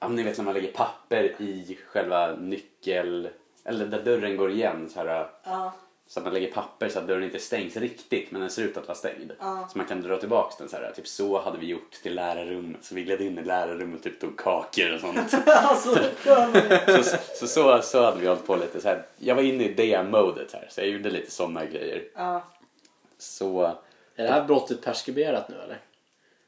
B: Ja, ni vet när man lägger papper i själva nyckel... Eller där dörren går igen. Så här,
A: Ja
B: så att man lägger papper så att dörren inte stängs riktigt men den ser ut att vara stängd.
A: Ja.
B: Så man kan dra tillbaka den så här. Typ så hade vi gjort till lärarrummet. Så vi gled in i lärarrummet och typ tog kakor och sånt.
A: alltså,
B: så, så, så, så hade vi hållit på lite så här. Jag var inne i det modet här så jag gjorde lite sådana grejer.
A: Ja.
B: Så
C: Är det här brottet preskriberat nu eller?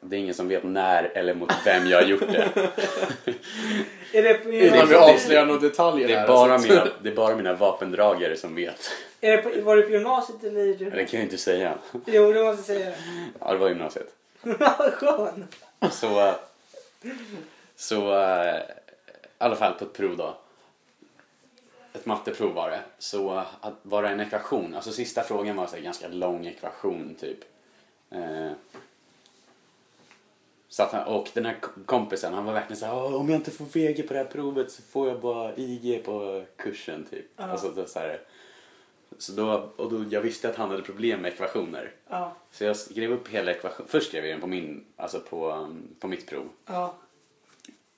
B: Det är ingen som vet när eller mot vem jag har gjort det.
A: Är det, på,
C: Utan vi avslöjar några detaljer
B: Det är
C: här,
B: bara
C: så-
B: mina, det är bara mina vapendragare som vet.
A: är det på, var det på gymnasiet eller? i-
B: Det kan jag inte säga.
A: Jo, det måste säga.
B: Ja, det var gymnasiet.
A: Skön.
B: Så, så eh, i alla fall på ett prov då. Ett matteprov var det. Så att var det en ekvation. Alltså sista frågan var så här, ganska lång ekvation typ. Så att han, och den här kompisen han var verkligen så här, "Åh, om jag inte får VG på det här provet så får jag bara IG på kursen typ.
A: Ja.
B: Alltså, så här, så då, och då, jag visste att han hade problem med ekvationer.
A: Ja.
B: Så jag skrev upp hela ekvationen. Först skrev jag den på, min, alltså på, um, på mitt prov.
A: Ja.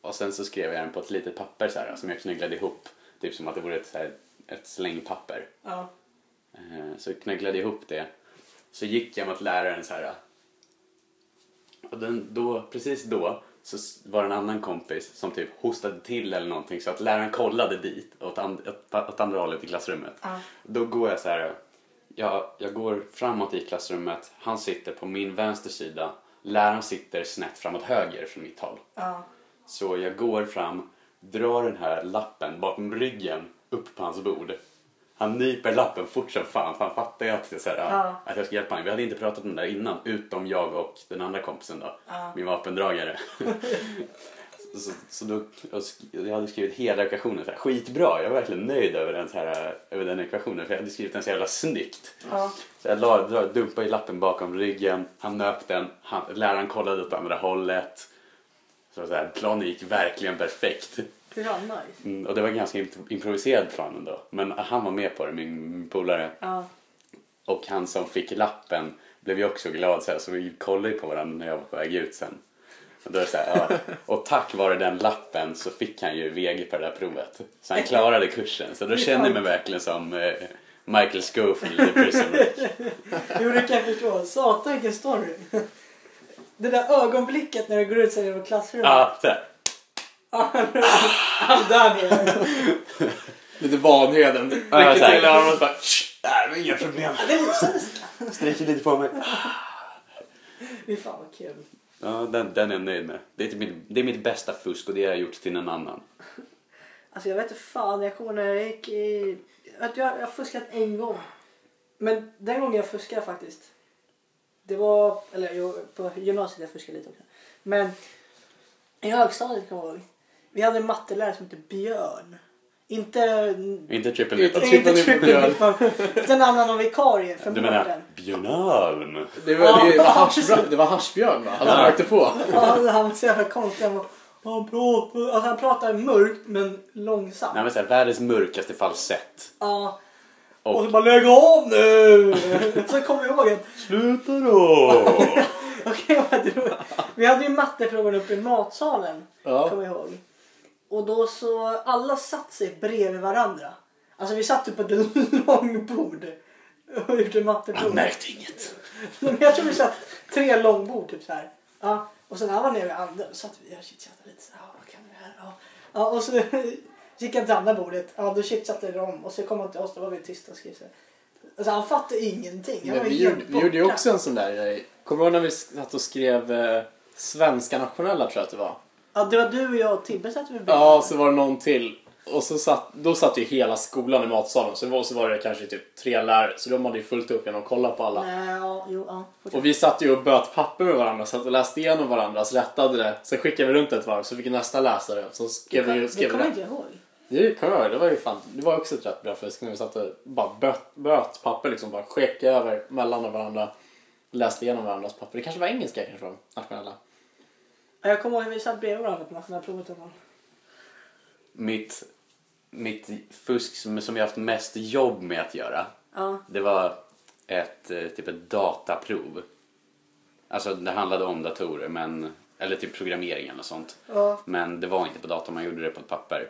B: Och sen så skrev jag den på ett litet papper så här, som jag knögglade ihop. Typ som att det vore ett, så här, ett slängpapper. Eh, Så jag knögglade ihop det. Så gick jag mot läraren så här. Och den, då, precis då så var det en annan kompis som typ hostade till eller någonting så att läraren kollade dit åt, and, åt, åt andra hållet i klassrummet.
A: Ja.
B: Då går jag så här, jag, jag går framåt i klassrummet, han sitter på min vänster sida, läraren sitter snett framåt höger från mitt håll.
A: Ja.
B: Så jag går fram, drar den här lappen bakom ryggen upp på hans bord. Han nyper lappen fort som fan för han fattar ju att jag, så här,
A: Ja.
B: att jag ska hjälpa honom. Vi hade inte pratat om det där innan utom jag och den andra kompisen då.
A: Ja.
B: Min vapendragare. så, så då, jag hade skrivit hela ekvationen så här, skitbra. Jag var verkligen nöjd över den, så här, över den ekvationen för jag hade skrivit den så jävla snyggt.
A: Ja.
B: Så jag la, dra, dumpade i lappen bakom ryggen, han nöp den, han, läraren kollade åt andra hållet. Så, så här, planen gick verkligen perfekt.
A: Fan nice.
B: Mm, och det var ganska imp- improviserad plan ändå. Men han var med på det, min, min polare.
A: Ja.
B: Och han som fick lappen blev ju också glad så, här, så vi kollade på varandra när jag var på väg ut sen. Och, då är så här, ja. och tack vare den lappen så fick han ju VG på det där provet. Så han klarade kursen. Så då känner jag mig verkligen som eh, Michael Scofield i Prison Break.
A: Jo, det kan jag förstå. Satan vilken story. Det där ögonblicket när du går ut över klassrummet.
B: Ja,
A: Han där nere.
C: Lite Vanheden.
B: Ja,
C: Rycker till armen och bara...
B: Nej, det var inga problem. Sträcker lite på mig.
A: Fy fan vad kul.
B: Ja, den, den är jag nöjd med. Det är, typ mitt, det är mitt bästa fusk och det har jag gjort till en annan.
A: Alltså jag vet inte fan, jag kommer när jag gick i... Att jag, jag har fuskat en gång. Men den gången jag fuskade faktiskt. Det var, eller jo, på gymnasiet jag fuskade lite också. Men i högstadiet kommer jag ihåg. Vi hade en mattelärare som hette Björn. Inte...
B: Inte triple.
C: Triple
A: Inte triple. Utan en annan vikarie för
B: Du menar Björn?
C: Det var, det var, haschbjörn, det var haschbjörn va? Han
B: Ja.
C: rökte på.
A: Ja, han var så jävla konstig. Han, var, han, pratar, alltså han pratar mörkt men långsamt.
B: Nej men såhär, världens mörkaste falsett.
A: Ja. Och,
B: Och
A: så bara lägg av nu! så kommer jag ihåg att
B: sluta då!
A: okej, var- vi hade ju matteproven uppe i matsalen.
C: Ja.
A: Kommer jag ihåg. Och då så alla satt sig bredvid varandra. Alltså vi satt ju på ett långbord och gjorde
B: Han
A: matteprov.
B: märkte inget.
A: Men jag tror vi satt tre långbord typ så här. Ja, och sen när han var nere vid andra då satt vi och chitchattade lite så här. Ja, vad kan vi här? Ja. ja, och så gick han till andra bordet. Ja, då chitchattade de och så kom han till oss. Då var vi tysta och skrev så här. Alltså han fattade ingenting. Han var
C: vi, gjorde, vi gjorde ju också en sån där grej. Kommer du ihåg när vi satt och skrev eh, svenska nationella tror jag att det var?
A: Ja, det var du och jag och Tibbe satt vid bredvid.
C: Ja, så var det någon till. Och så satt, då satt ju hela skolan i matsalen. Så, det var, så var det kanske typ tre lärare. Så de hade ju fullt upp genom att kolla på alla.
A: Nej, ja, jo, ja. fortsätt.
C: Och vi satt ju och böt papper med varandra. Satt och läste igenom varandras, rättade det. Sen skickade vi runt ett varv så fick nästa läsa det. Så skrev vi,
A: det
C: skrev
A: kommer
C: vi
A: jag inte ihåg.
C: Det kommer jag ihåg. Det var ju fan, det var också ett rätt bra fusk när vi satt och bara böt, böt papper liksom. Bara skickade över mellan varandra. Läste igenom varandras papper. Det kanske var engelska kanske var nationella.
A: Ja, Jag kommer ihåg att vi satt bredvid varandra på nationella provet. gång.
B: Mitt, mitt fusk som, som jag haft mest jobb med att göra.
A: Ja.
B: Det var ett, eh, typ ett dataprov. Alltså det handlade om datorer men, eller typ programmering eller sånt.
A: Ja.
B: Men det var inte på datorn, man gjorde det på ett papper.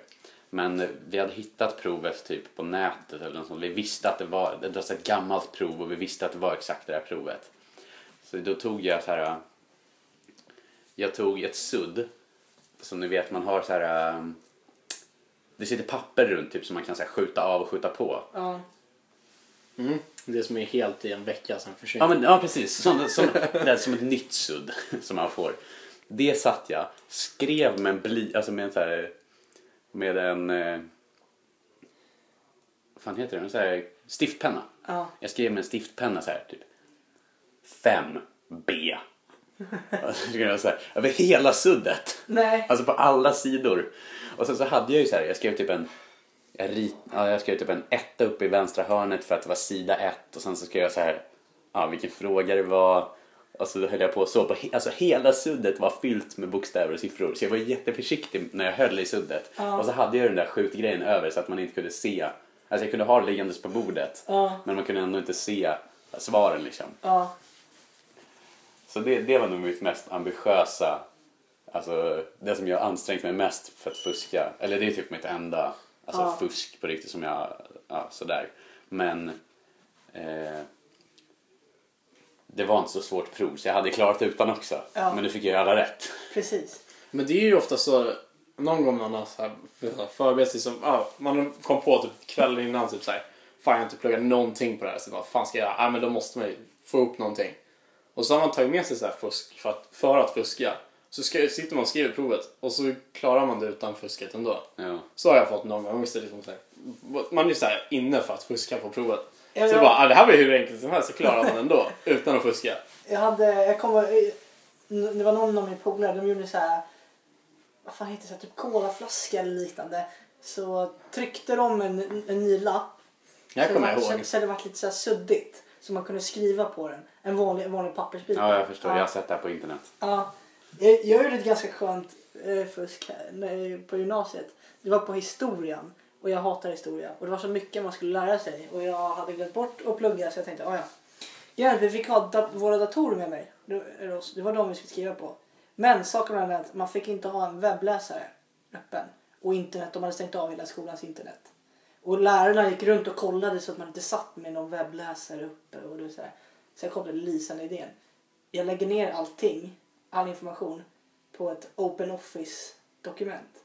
B: Men eh, vi hade hittat provet typ på nätet eller något sånt. Vi visste att det var, det var ett gammalt prov och vi visste att det var exakt det här provet. Så då tog jag så här. Jag tog ett sudd. Som ni vet man har så här. eh, Det sitter papper runt typ som man kan så här, skjuta av och skjuta på.
A: Ja.
C: Mm. Det som är helt i en vecka sen försvinner.
B: Ja, men, ja precis. Som, som, det är som ett nytt sudd som man får. Det satt jag, skrev med en bly, alltså med en så här, med en, eh, vad fan heter det, en så här stiftpenna.
A: Ja.
B: Jag skrev med en stiftpenna så här typ 5B. Så här, över hela suddet.
A: Nej.
B: Alltså på alla sidor. Och sen så hade jag ju så här, jag skrev typ en jag, rit, ja, jag skrev typ en etta uppe i vänstra hörnet för att det var sida ett och sen så skrev jag så här, ja vilken fråga det var. Och så höll jag på så. På, alltså hela suddet var fyllt med bokstäver och siffror. Så jag var jätteförsiktig när jag höll i suddet.
A: Ja.
B: Och så hade jag den där skjutgrejen över så att man inte kunde se. Alltså jag kunde ha det liggandes på bordet.
A: Ja.
B: Men man kunde ändå inte se svaren liksom.
A: Ja.
B: Så det, det var nog mitt mest ambitiösa, alltså det som jag har ansträngt mig mest för att fuska. Eller det är typ mitt enda alltså,
A: Ja.
B: fusk på riktigt som jag, ja sådär. Men eh, det var inte så svårt prov så jag hade klarat utan också.
A: Ja.
B: Men nu fick jag alla rätt.
A: Precis.
C: Men det är ju ofta så, någon gång man har så här, förberett sig som, ja, man kom på typ kvällen innan typ såhär, fan jag har inte pluggat någonting på det här, så vad fan ska jag göra? Ja men då måste man ju få upp någonting. Och så har man tagit med sig så här fusk för att, för att fuska. Så ska, sitter man och skriver provet och så klarar man det utan fusket ändå.
B: Ja.
C: Så har jag fått någon gång. Så liksom så här, man är ju så här inne för att fuska på provet.
A: Ja,
C: så
A: jag-
C: bara, ah, det här var ju hur enkelt som helst, så klarar man ändå utan att fuska.
A: Jag hade, jag kommer, det var någon av mina polare, de gjorde så här, vad fan heter det, så här, typ colaflaska eller liknande. Så tryckte de en, en ny lapp.
C: Jag kommer
A: det
C: ihåg.
A: Så, så det var lite så här suddigt. Så man kunde skriva på den. En vanlig, en vanlig pappersbit.
B: ja, jag förstår.
A: Ja.
B: Jag har sett det här på internet.
A: Ja. Jag, jag gjorde ett ganska skönt eh, fusk här, på gymnasiet. Det var på historien. Och jag hatar historia. Och det var så mycket man skulle lära sig. Och jag hade glömt bort att plugga så jag tänkte, "Ah, ja. Ja, vi fick ha dat- våra datorer med mig. Det, var de vi skulle skriva på. Men saken var att man fick inte ha en webbläsare öppen. Och internet, de hade stängt av hela skolans internet. Och lärarna gick runt och kollade så att man inte satt med någon webbläsare uppe. Och det så, här. Så jag kom till lysande idén. Jag lägger ner allting, all information, på ett Open Office-dokument.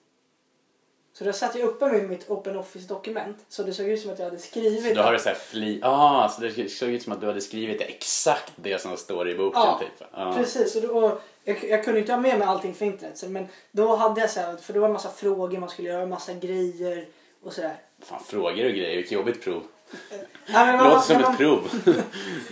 A: Så då satt jag uppe med mitt Open Office-dokument så det såg ut som att jag hade skrivit
B: Så då har du så här fli... Ah, så det såg ut som att du hade skrivit exakt det som står i boken
A: Ja,
B: typ. Ja.
A: Precis, och då, och jag, jag kunde inte ha med mig allting för internet. Så, men då hade jag så här, för det var en massa frågor man skulle göra, en massa grejer och sådär.
B: Fan, frågor och grejer. Vilket jobbigt prov.
A: Ja, men,
B: Det låter som
A: man-
B: ett prov.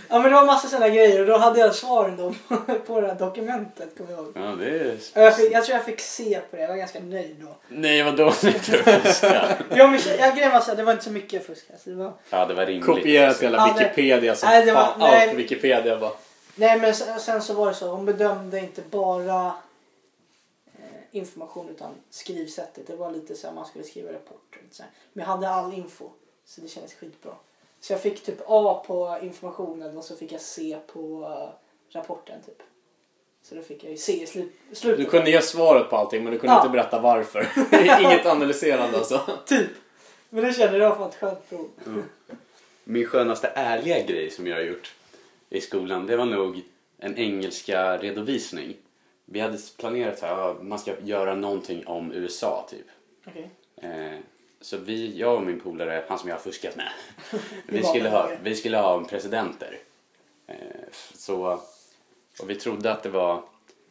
A: Ja men det var massa sådana grejer och då hade jag svaren då på det här dokumentet kommer jag ihåg.
B: Ja, det är...
A: Och jag, fick, jag tror jag fick se på det, jag var ganska nöjd då.
B: Nej, vad dåligt du fuskade.
A: Ja, men jag var så här, det var inte så mycket fusk. Alltså, det var...
B: Ja, det var rimligt.
C: Kopiera till hela Wikipedia som
A: Nej, det var-
C: fan
A: nej.
C: allt på Wikipedia bara.
A: Nej men sen, sen så var det så, hon bedömde inte bara eh, information utan skrivsättet. Det var lite så här, man skulle skriva rapporter. Men jag hade all info så det kändes skitbra. Så jag fick typ A på informationen och så fick jag C på eh, rapporten typ. Så då fick jag ju C i slut, slutet.
C: Du kunde ge svaret på allting men du kunde
A: Ja.
C: inte berätta varför. Inget analyserande alltså.
A: Typ. Men det kände jag var ett skönt prov.
B: Min skönaste ärliga grej som jag har gjort i skolan, det var nog en engelska redovisning. Vi hade planerat att man ska göra någonting om USA typ.
A: Okej.
B: Eh, så vi, jag och min polare, han som jag har fuskat med, vi skulle, ha, vi skulle ha en presidenter. Eh, så, och vi trodde att det var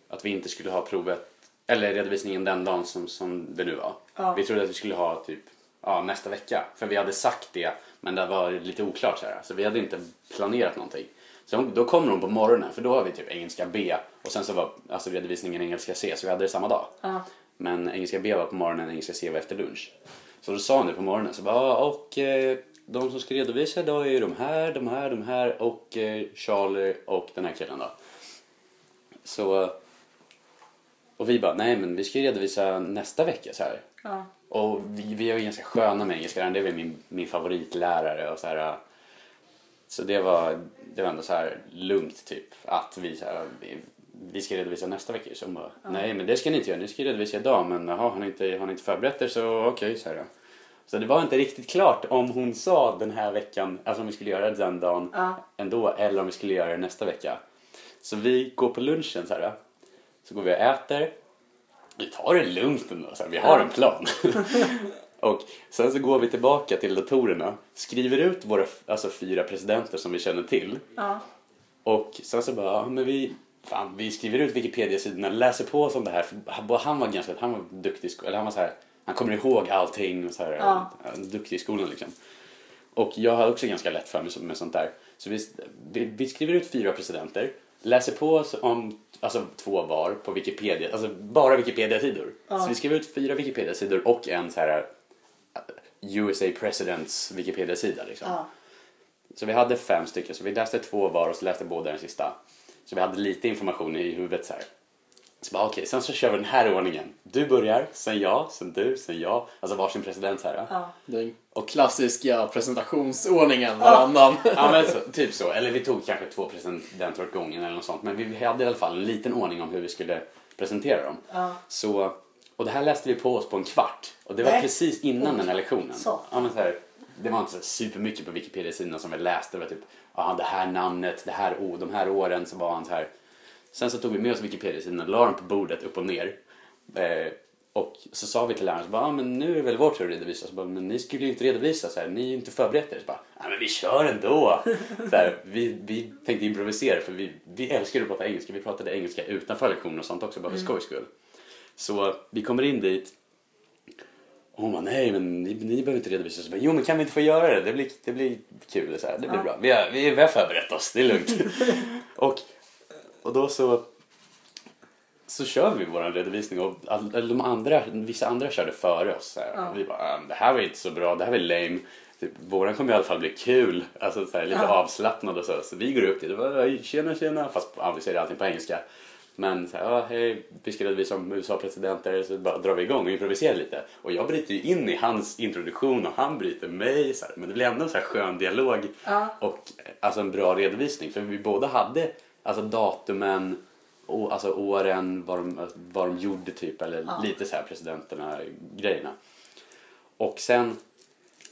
B: att vi inte skulle ha provet, eller redovisningen den dagen som, som det nu var.
A: Ja.
B: Vi trodde att vi skulle ha typ ja, nästa vecka. För vi hade sagt det, men det var lite oklart så här. Så vi hade inte planerat någonting. Så hon, då kommer hon på morgonen, för då har vi typ engelska B och sen så var alltså redovisningen engelska C, så vi hade det samma dag.
A: Ja.
B: Men engelska B var på morgonen, engelska C var efter lunch. Så då sa hon det på morgonen. Så bara, "Ja, och eh, de som ska redovisa idag är ju de här, de här, de här och eh, Charlie och den här killen då. Så... Och vi bara, nej men vi ska ju redovisa nästa vecka så här.
A: Ja.
B: Och vi, vi är ju ganska sköna med engelska, det är väl min, min favoritlärare och så här. Så det var, det var ändå så här lugnt typ att vi, så här, vi, vi ska redovisa nästa vecka. Så hon bara, nej men det ska ni inte göra, ni ska redovisa idag men jaha, har ni inte, har ni inte förberett er så okej så här. Så det var inte riktigt klart om hon sa den här veckan, alltså om vi skulle göra det den dagen
A: Ja.
B: ändå eller om vi skulle göra det nästa vecka. Så vi går på lunchen så här. Så går vi och äter. Vi tar det lugnt ändå, så här, vi har en plan. och sen så går vi tillbaka till datorerna, skriver ut våra alltså, fyra presidenter som vi känner till.
A: Ja.
B: Och sen så bara, ja, men vi, fan, vi skriver ut Wikipedia-sidorna, läser på det här. För han- var ganska, han var duktig, eller han var så här, han kommer ihåg allting och så här,
A: Ja.
B: duktig i skolan liksom. Och jag har också ganska lätt för mig med sånt där. Så vi, vi, vi skriver ut fyra presidenter, läser på oss om alltså, två var på Wikipedia, alltså bara Wikipedia-sidor.
A: Ja.
B: Så vi skriver ut fyra Wikipedia-sidor och en så här uh, USA Presidents Wikipedia-sida liksom.
A: Ja.
B: Så vi hade fem stycken, så vi läste två var och så läste båda den sista. Så vi hade lite information i huvudet så här. Så bara okej, sen så kör vi den här ordningen. Du börjar, sen jag, sen du, sen jag. Alltså varsin president så här.
A: Ja.
C: Den klassiska presentationsordningen varannan.
B: Ja men så, typ så. Eller vi tog kanske två presidenter åt gången eller något sånt. Men vi hade i alla fall en liten ordning om hur vi skulle presentera dem.
A: Ja.
B: Så, och det här läste vi på oss på en kvart. Och det var
A: Nej.
B: precis innan den här lektionen.
A: Så.
B: Ja, men så här, det var inte så supermycket på Wikipedia-sidan som vi läste. Det var typ, ja det här namnet, det här, oh, de här åren så var han så här. Sen så tog vi med oss Wikipedia-sidan, la den på bordet upp och ner. Eh, och så sa vi till läraren, så bara, ah, men nu är det väl vår tur att redovisa. Så bara, men ni skulle ju inte redovisa, så här, ni är ju inte förberedda er. Så bara, ah, men vi kör ändå. så här, vi, vi tänkte improvisera för vi, vi älskar att prata engelska. Vi pratade engelska utanför lektioner och sånt också, bara för skojs skull. Så vi kommer in dit och hon bara, nej men ni, ni behöver inte redovisa. Så bara, jo men kan vi inte få göra det? Det blir, det blir kul. Så här. Det blir
A: Ja.
B: bra. Vi har, vi, vi har förberett oss, det är lugnt. och, och då så, så kör vi vår redovisning och all, de andra, vissa andra körde före oss. Så.
A: Ja.
B: Vi bara, "Ah, det här var inte så bra, det här var lame. Typ, våran kommer i alla fall bli kul, alltså så här, lite
A: Ja.
B: avslappnad och så. Så vi går upp dit och bara, tjena tjena, fast ja, vi säger allting på engelska. Men så här, ja, hej, vi ska redovisa om USA-presidenter, så bara drar vi igång och improviserar lite. Och jag bryter ju in i hans introduktion och han bryter mig. Så här, men det blir ändå en så här skön dialog
A: Ja.
B: och alltså en bra redovisning. För vi båda hade alltså datumen, och, alltså åren, vad de, vad de gjorde typ, eller
A: Ja.
B: lite så här presidenterna grejerna. Och sen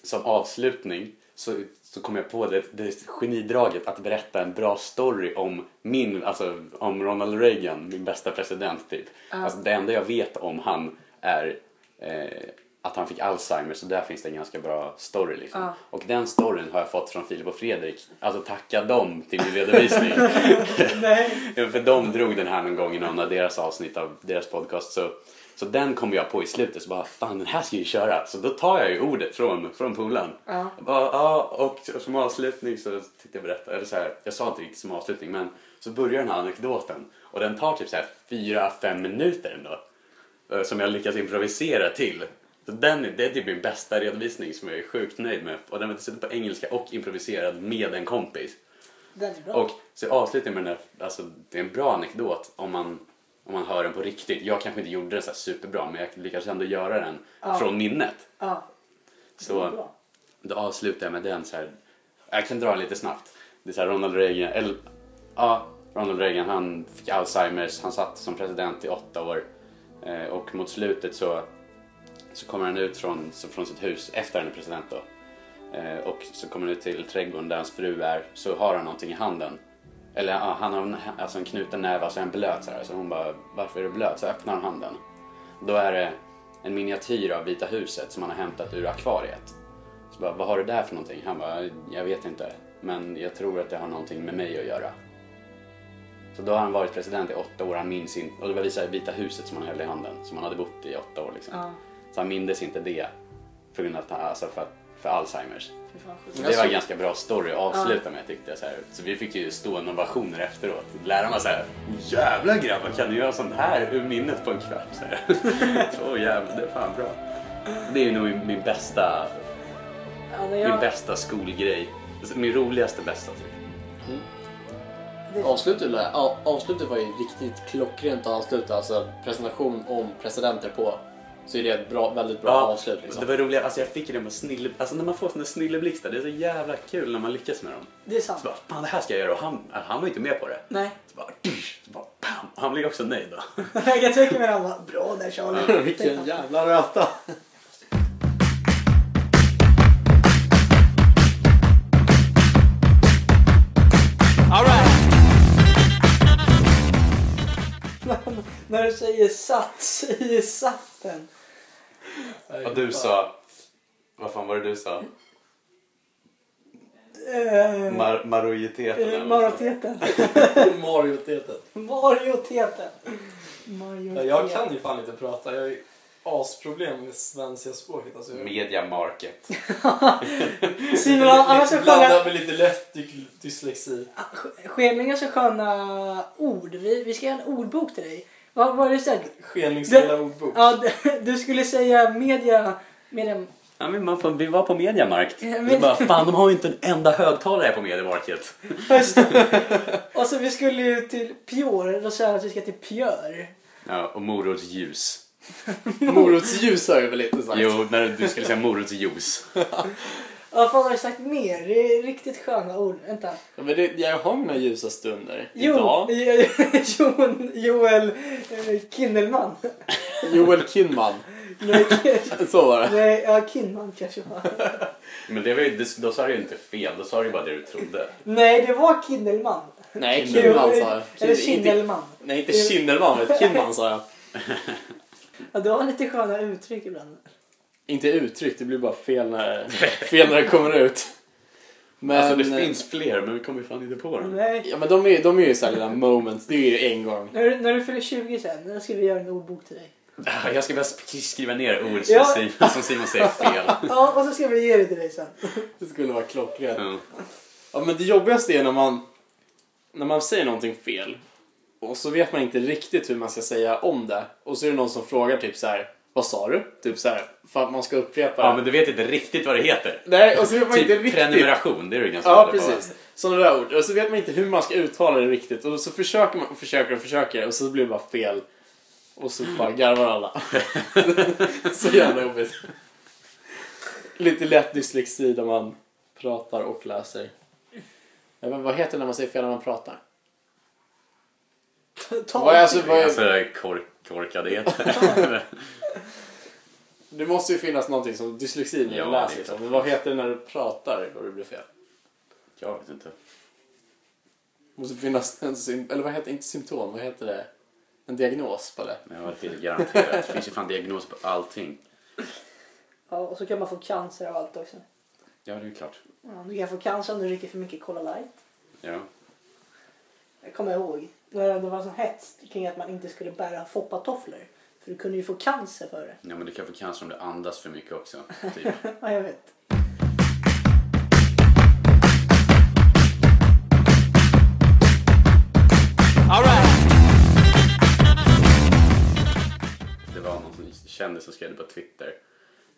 B: som avslutning så, så kom jag på det, det genidraget att berätta en bra story om min, alltså om Ronald Reagan, min bästa president typ. Alltså det enda jag vet om han är eh, att han fick Alzheimer så där finns det en ganska bra story liksom.
A: Ja.
B: Och den storyn har jag fått från Filip och Fredrik. Alltså tacka dem till min redovisning.
A: Nej.
B: Ja, för de drog den här någon gång i någon av deras avsnitt av deras podcast. Så, så den kom jag på i slutet. Så bara, fan den här ska jag ju köra. Så då tar jag ju ordet från, från polaren.
A: Ja.
B: Jag bara, Ja, och som avslutning så tänkte jag berätta, eller så här, jag sa inte riktigt som avslutning men så börjar den här anekdoten och den tar typ så här fyra, fem minuter ändå. eh, Som jag lyckas improvisera till. Så den, det är typ min bästa redovisning som jag är sjukt nöjd med. Och den var dessutom på engelska och improviserad med en kompis.
A: Den är bra.
B: Och så jag avslutar med den där, alltså det är en bra anekdot om man, om man hör den på riktigt. Jag kanske inte gjorde den så superbra men jag lyckades ändå göra den
A: Ja.
B: från minnet.
A: Ja.
B: Så då avslutar jag med den så här. Jag kan dra den lite snabbt. Det är så här Ronald Reagan, eller ja, Ronald Reagan han fick Alzheimers, han satt som president i åtta år. Eh, och mot slutet så, så kommer han ut från, så, från sitt hus efter han är president då. Eh, och så kommer han ut till trädgården där hans fru är, så har han någonting i handen. Eller ja, han har en, alltså en knuten näve, alltså en blöt så här. Så hon bara, varför är du blöt? Så öppnar han handen. Då är det en miniatyr av Vita huset som han har hämtat ur akvariet. Så bara, vad har du där för någonting? Han bara, jag vet inte. Men jag tror att det har någonting med mig att göra. Så då har han varit president i åtta år, han minns inte. Och det var visar Vita huset som han höll i handen, som han hade bott i åtta år liksom.
A: Ja.
B: Så han mindes inte det. Grund av att han, alltså för, för Alzheimers. Så
C: Jag
B: det var en ganska bra story att avsluta med tyckte jag. Så, här. så vi fick ju stående ovationer efteråt. Läraren var såhär, jävla grabbar kan du göra sånt här ur minnet på en kvart? Så, här. så jävla, det är fan bra. Det är nog min bästa,
A: Ja, men
B: min
A: jag,
B: bästa skolgrej. Min roligaste bästa typ.
A: det,
C: Avslutet, avslutet var ju riktigt klockrent att avsluta. Alltså presentation om presidenter på. Så är det ett bra, väldigt bra avslut. Liksom.
B: Det var roligt, alltså jag fick det med snille, alltså när man får såna snilleblixtar, det är så jävla kul när man lyckas med dem.
A: det är sant.
B: Så bara, fan det här ska jag göra och han, han var inte med på det.
A: Nej.
B: Så bara, så bara bam, han blev också nöjd då.
A: jag tänka mig att han bara, bra där Charlie.
C: Vilken jävla röta!
A: När du säger sats i satten.
B: Och du sa, vad fan var det du sa?
A: Eh,
B: Mar marojiteten
A: eh. Mariteten.
C: Mario-teten.
A: Marioteten.
D: Ja,
A: Marioteten.
D: jag kan ju fan inte prata. Jag har ju asproblem med svenska språket. Alltså, jag
B: Media market.
A: Simon, annars så
D: blandar
A: sköna...
D: med lite lätt dy- dyslexi.
A: Skelningar så sköna ord. Vi, vi ska göra en ordbok till dig. Vad var det du sa?
D: Skenlingsfulla ordbok.
A: Ja, du- skulle säga media... media
B: Ja, men man vi var på Mediamarkt.
A: Ja, men-
B: bara, fan de har ju inte en enda högtalare på Mediamarket.
A: Och så vi skulle ju till Pior. Då sa jag att vi ska till Pjör.
B: Ja, och morotsljus.
C: Morotsljus har jag väl inte sagt.
B: Jo, när du skulle säga morotsjuice.
A: Ja, vad har jag sagt mer? Det är riktigt sköna ord. Vänta.
C: Ja, men det, jag har mina ljusa stunder.
A: Jo,
C: Idag.
A: Jon, Joel eh, Kindelman.
C: Joel Kinman.
A: Nej,
C: Så var det.
A: nej, ja, Kinman kanske var.
B: Men det var ju, det- då sa du ju inte fel, då sa du ju bara det du trodde.
A: Nej, det var Kindelman.
C: Nej,
A: var-
C: sa jag.
A: Eller
C: inte-
A: Kindelman.
C: Nej, inte Kindelman, vet Kinman sa jag.
A: Ja, det var lite sköna uttryck ibland.
C: Inte uttryck, det blir bara fel när, fel när det kommer ut. Men,
B: alltså det finns fler, men vi kommer ju fan inte på dem.
A: Nej.
C: Ja men de är, de är ju såhär lilla moments, det är ju en gång.
A: När, du- när du fyller 20 sen, då ska vi göra en ordbok till dig.
B: Ah, Jag ska bara sk- skriva ner ord som,
A: Ja.
B: Simon, som Simon säger fel.
A: Ja, och så ska vi ge det till dig sen.
C: Det skulle vara klockrent.
B: Ja.
C: Ja men det jobbigaste är när man, när man säger någonting fel och så vet man inte riktigt hur man ska säga om det och så är det någon som frågar typ så här: vad sa du? Typ så här, för att man ska upprepa
B: ja, men du vet inte riktigt vad det heter.
C: Nej, och så vet man inte
B: Typ
C: riktigt.
B: prenumeration, det är du ganska
C: Ja,
B: på.
C: precis. Sådana där ord. Och så vet man inte hur man ska uttala det riktigt. Och så försöker man och försöker och försöker och så blir det bara fel. Och så bara garvar alla. så jävla jobbigt. Lite lätt dyslexi där man pratar och läser. Ja, men vad heter det när man säger fel när man pratar?
A: Ta
C: Vad är, alltså, vad är,
B: Alltså kork, korkadhet.
C: det måste ju finnas någonting som dyslexi när
B: Ja,
C: du läser.
B: klart.
C: Liksom. Men vad heter det när du pratar och det blir fel?
B: Jag vet inte.
C: Det måste finnas en sym- eller vad heter inte symptom, vad heter det? En diagnos på det.
B: Ja, det finns garanterat. Det finns ju fan diagnos på allting.
A: Ja, och så kan man få cancer av allt också.
B: Ja, det är ju klart.
A: Ja, du kan få cancer om du dricker för mycket Cola Light.
B: Ja.
A: Jag kommer ihåg när det var sån hets kring att man inte skulle bära foppatofflor. För du kunde ju få cancer för det.
B: ja, men du kan få cancer om du andas för mycket också. Typ.
A: Ja, jag vet.
B: Det var någon som kändis som skrev det på Twitter.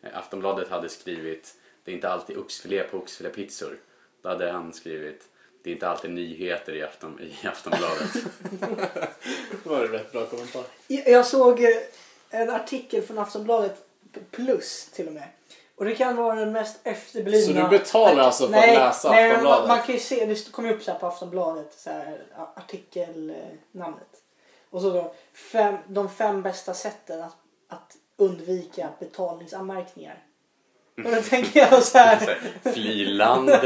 B: Eh, Aftonbladet hade skrivit det är inte alltid oxfilé på oxfilépizzor. Då hade han skrivit det är inte alltid nyheter i, afton, i Aftonbladet.
C: Det var en rätt bra kommentar.
A: Jag jag såg eh, en artikel från Aftonbladet plus till och med. Och det kan vara den mest efterblivna...
C: Så du betalar alltså för att
A: nej,
C: läsa
A: nej, men
C: Aftonbladet?
A: Man, man kan ju se, det kommer upp så här på Aftonbladet, så här, artikelnamnet. Och så då, fem, de fem bästa sätten att, att undvika betalningsanmärkningar. Och då tänker jag så här...
B: här, Fly landet,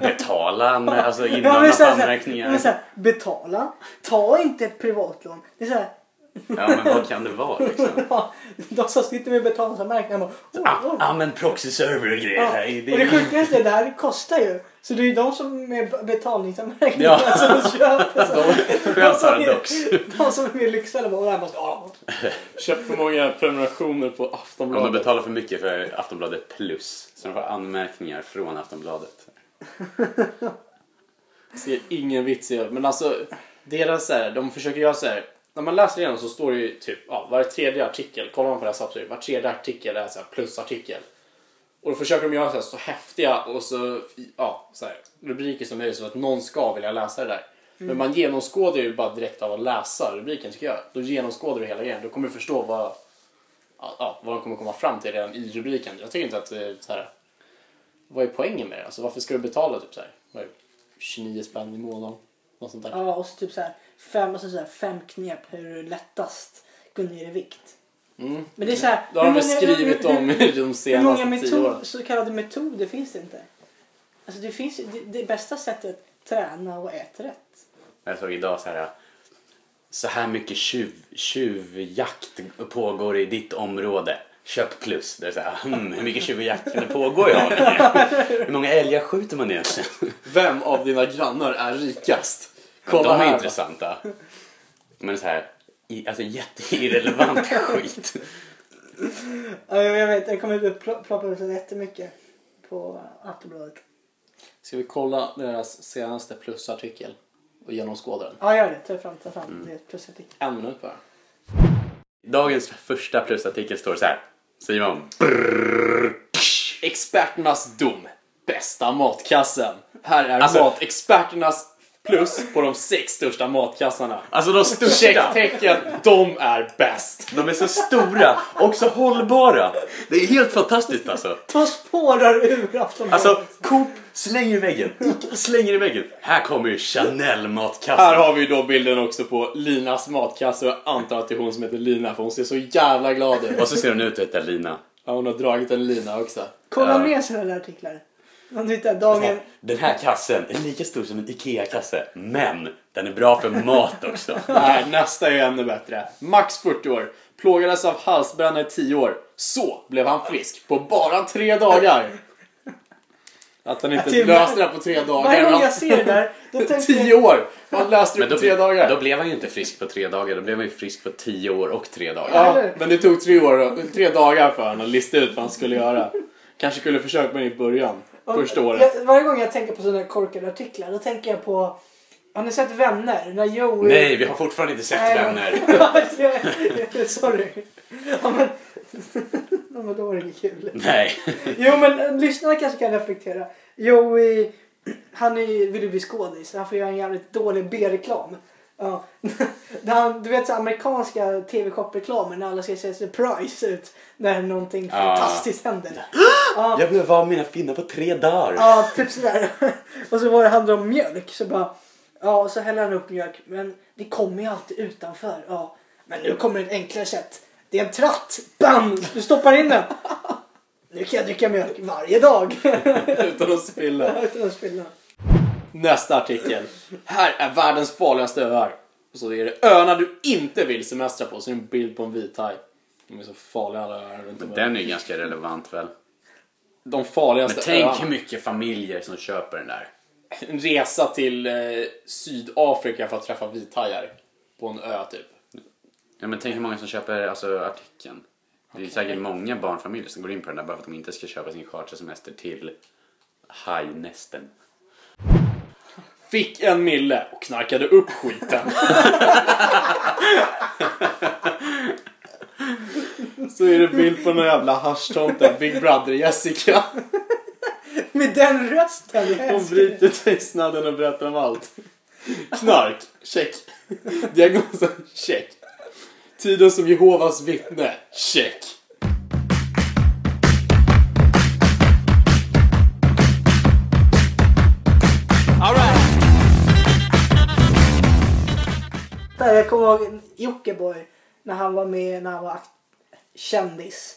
B: betala anmär- alltså
A: Ja, så här,
B: anmärkningar.
A: betala, ta inte ett privatlån. Det är så här,
B: Ja men vad kan det vara liksom?
A: ja, de som sitter med betalningsanmärkningar bara, oh, oh.
B: Använd proxy server och grejer
A: Ja,
B: här.
A: och
B: Det
A: det
B: är...
A: sjukaste är det här kostar ju. Så det är ju de som med betalningsanmärkningar
B: Ja.
A: som köper. Så.
B: Skönt
A: som är-. De som är mer lyxade bara, jag måste, ja.
C: Köpt för många prenumerationer på
B: Om de
C: Aftonbladet.
B: betalar för mycket för Aftonbladet plus så de får anmärkningar från Aftonbladet.
C: ser ingen vits i det. Men alltså, deras så här, de försöker göra så här. När man läser igenom så står det ju typ, ja, var tredje artikel, kollar man på deras hemsida, var tredje artikel är så här plusartikel. Och då försöker de göra så, här, så häftiga och så, ja, så här, rubriker som möjligt så att någon ska vilja läsa det där. Men man genomskådar ju bara direkt av att läsa rubriken tycker jag. Då genomskådar du hela grejen. Då kommer du förstå vad, ja, vad de kommer komma fram till redan i rubriken. Jag tycker inte att det är så här. Vad är poängen med det? Alltså varför ska du betala typ så här? Vad är det? 29 spänn i månaden? Något sånt där.
A: ja, och så typ så här, fem, och så här, fem knep hur du lättast går ner i vikt.
C: Mm.
A: Men det är så här,
C: Det har de väl skrivit
A: hur-
C: om
A: hur-
C: i de
A: Hur många
C: senaste tio
A: metod, så kallade metoder finns det inte? Alltså det finns det, det bästa sättet att träna och äta rätt.
B: Jag såg idag så här. Så här mycket tjuv, tjuvjakt pågår i ditt område. Köp plus. Det är så här, hmm, hur mycket tjuvjakt kan det pågå i Haninge? Hur många älgar skjuter man egentligen?
C: Vem av dina grannar är rikast? Kolla
B: De är
C: här.
B: intressanta. Men så här, i, alltså jätteirrelevant skit.
A: Ja, jag vet, jag kommer inte pl- ploppa ut så jättemycket på Aftonbladet.
C: Ska vi kolla deras senaste plusartikel och genomskåda den?
A: Ja, gör det. Ta fram, ta fram.
B: Mm.
A: Det är ett plusartikel.
C: En minut bara.
B: Dagens första plusartikel står så här. Simon.
C: Experternas dom. Bästa matkassen. Här är
B: Alltså-
C: matexperternas Plus på de sex största matkassarna.
B: Alltså de största.
C: Checktecken, de är bäst.
B: De är så stora och så hållbara. Det är helt fantastiskt alltså.
A: Ta spårar ur Aftonbladet.
B: Alltså, Coop slänger i väggen. Slänger i väggen. Här kommer ju Chanel-matkassan.
C: Här har vi då bilden också på Linas matkasse och jag antar att det är hon som heter Lina för hon ser så jävla glad ut.
B: Och så ser hon ut att heta Lina.
C: Ja, hon har dragit en lina också.
A: Kolla med sådana där artiklar. Man tittar dagen...
B: Den här kassen är lika stor som en IKEA-kasse. Men den är bra för mat också.
C: Nej, nästa är ju ännu bättre. Max 40 år. Plågades av halsbränna i 10 år. Så blev han frisk på bara tre dagar. Att han inte löste det på tre dagar.
A: Varje gång jag ser det där, då tänker jag...
C: 10 år! Han löste det
B: Men
C: på
B: då,
C: tre dagar.
B: då blev han ju inte frisk på tre dagar. Då blev han ju frisk på tio år och tre dagar.
C: Ja, men det tog tre, år, tre dagar för honom att lista ut vad han skulle göra. Kanske skulle försökt med det i början. Första året.
A: Jag, varje gång jag tänker på sådana korkade artiklar, då tänker jag på... Har ni sett Vänner? När Joey...
B: Nej, vi har fortfarande inte sett
A: Nej,
B: vänner.
A: Sorry. Ja, men... Ja, men då var det inget kul.
B: Nej.
A: Jo men lyssnarna kanske kan reflektera. Joey, han är, vill ju bli skådis. Han får göra en jävligt dålig B-reklam. Ja. Han, du vet så amerikanska TV-shop-reklamer när alla ska se surprise ut. När någonting
B: Ja.
A: fantastiskt händer. Ja,
B: Jag blev av mina finnar på tre dagar.
A: ja, typ sådär. Och så var det handlade om mjölk. Så bara, ja, och så häller han upp mjölk. Men det kommer ju alltid utanför. Ja, men nu kommer ett enklare sätt. Det är en tratt. Bam! Du stoppar in den. Nu kan jag dricka mjölk varje dag.
C: Utan att spilla.
A: Utan att spilla.
C: Nästa artikel. Här är världens farligaste öar. Och så är det öarna du inte vill semestra på. Så är det en bild på en vithaj. De är så farliga alla öar runt om.
B: Den är ju ganska relevant väl.
C: De farligaste
B: Men tänk
C: öarna.
B: hur mycket familjer som köper den där.
C: En resa till eh, Sydafrika för att träffa vithajar. På en ö typ.
B: Ja, men tänk hur många som köper alltså, artikeln. Det är säkert många barnfamiljer som går in på den där bara för att de inte ska köpa sin chartersemester till hajnästen.
C: Fick en mille och knarkade upp skiten. Så är det bild på någon jävla haschtomte, Big Brother Jessica.
A: Med den rösten. jag
C: Hon
A: älskar
C: bryter tystnaden och berättar om allt. Knark, check. Diagnosen, check. Tiden som Jehovas vittne, check.
A: Det. Jag kommer ihåg Jockiboi. När han var med när han var kändis.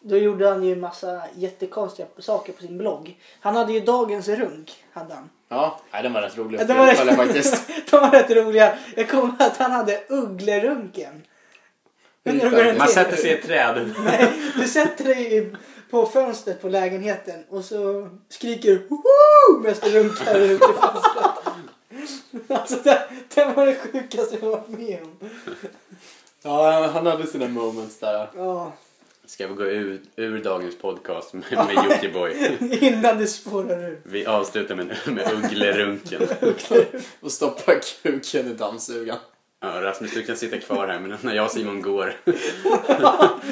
A: Då gjorde han ju en massa jättekonstiga saker på sin blogg. Han hade ju Dagens Runk. Hade han.
C: Ja, nej, den var rätt rolig
A: det var
C: faktiskt.
A: De var rätt roliga. Jag kommer ihåg att han hade Ugglerunken.
B: Man sätter sig i ett träd.
A: Nej, du sätter dig på fönstret på lägenheten och så skriker du medan du runkar ut i fönstret. Alltså det, det var det sjukaste jag varit med om.
C: Ja, han hade sina moments där.
A: Ja,
B: Ska vi gå ur, ur dagens podcast med, med Jockiboi?
A: innan det spårar ur.
B: Vi avslutar med, med Ugglerunken.
C: Och stoppa kuken i dammsugaren.
B: Ja, Rasmus, du kan sitta kvar här, men när jag och Simon går.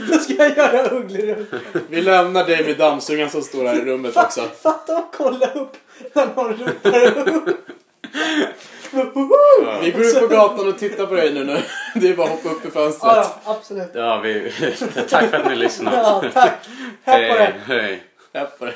A: Då ska jag göra Ugglerunken.
C: Vi lämnar dig med dammsugaren som står här i rummet också.
A: Fatta att kolla upp när någon runkar upp.
C: Vi går ut på gatan och tittar på dig nu. nu. Det är bara att hoppa upp i fönstret.
A: Ja, ja, absolut.
B: Ja, vi, tack för att ni lyssnade.
A: Ja, tack. Här på det.
B: hej.
C: Häpp på dig.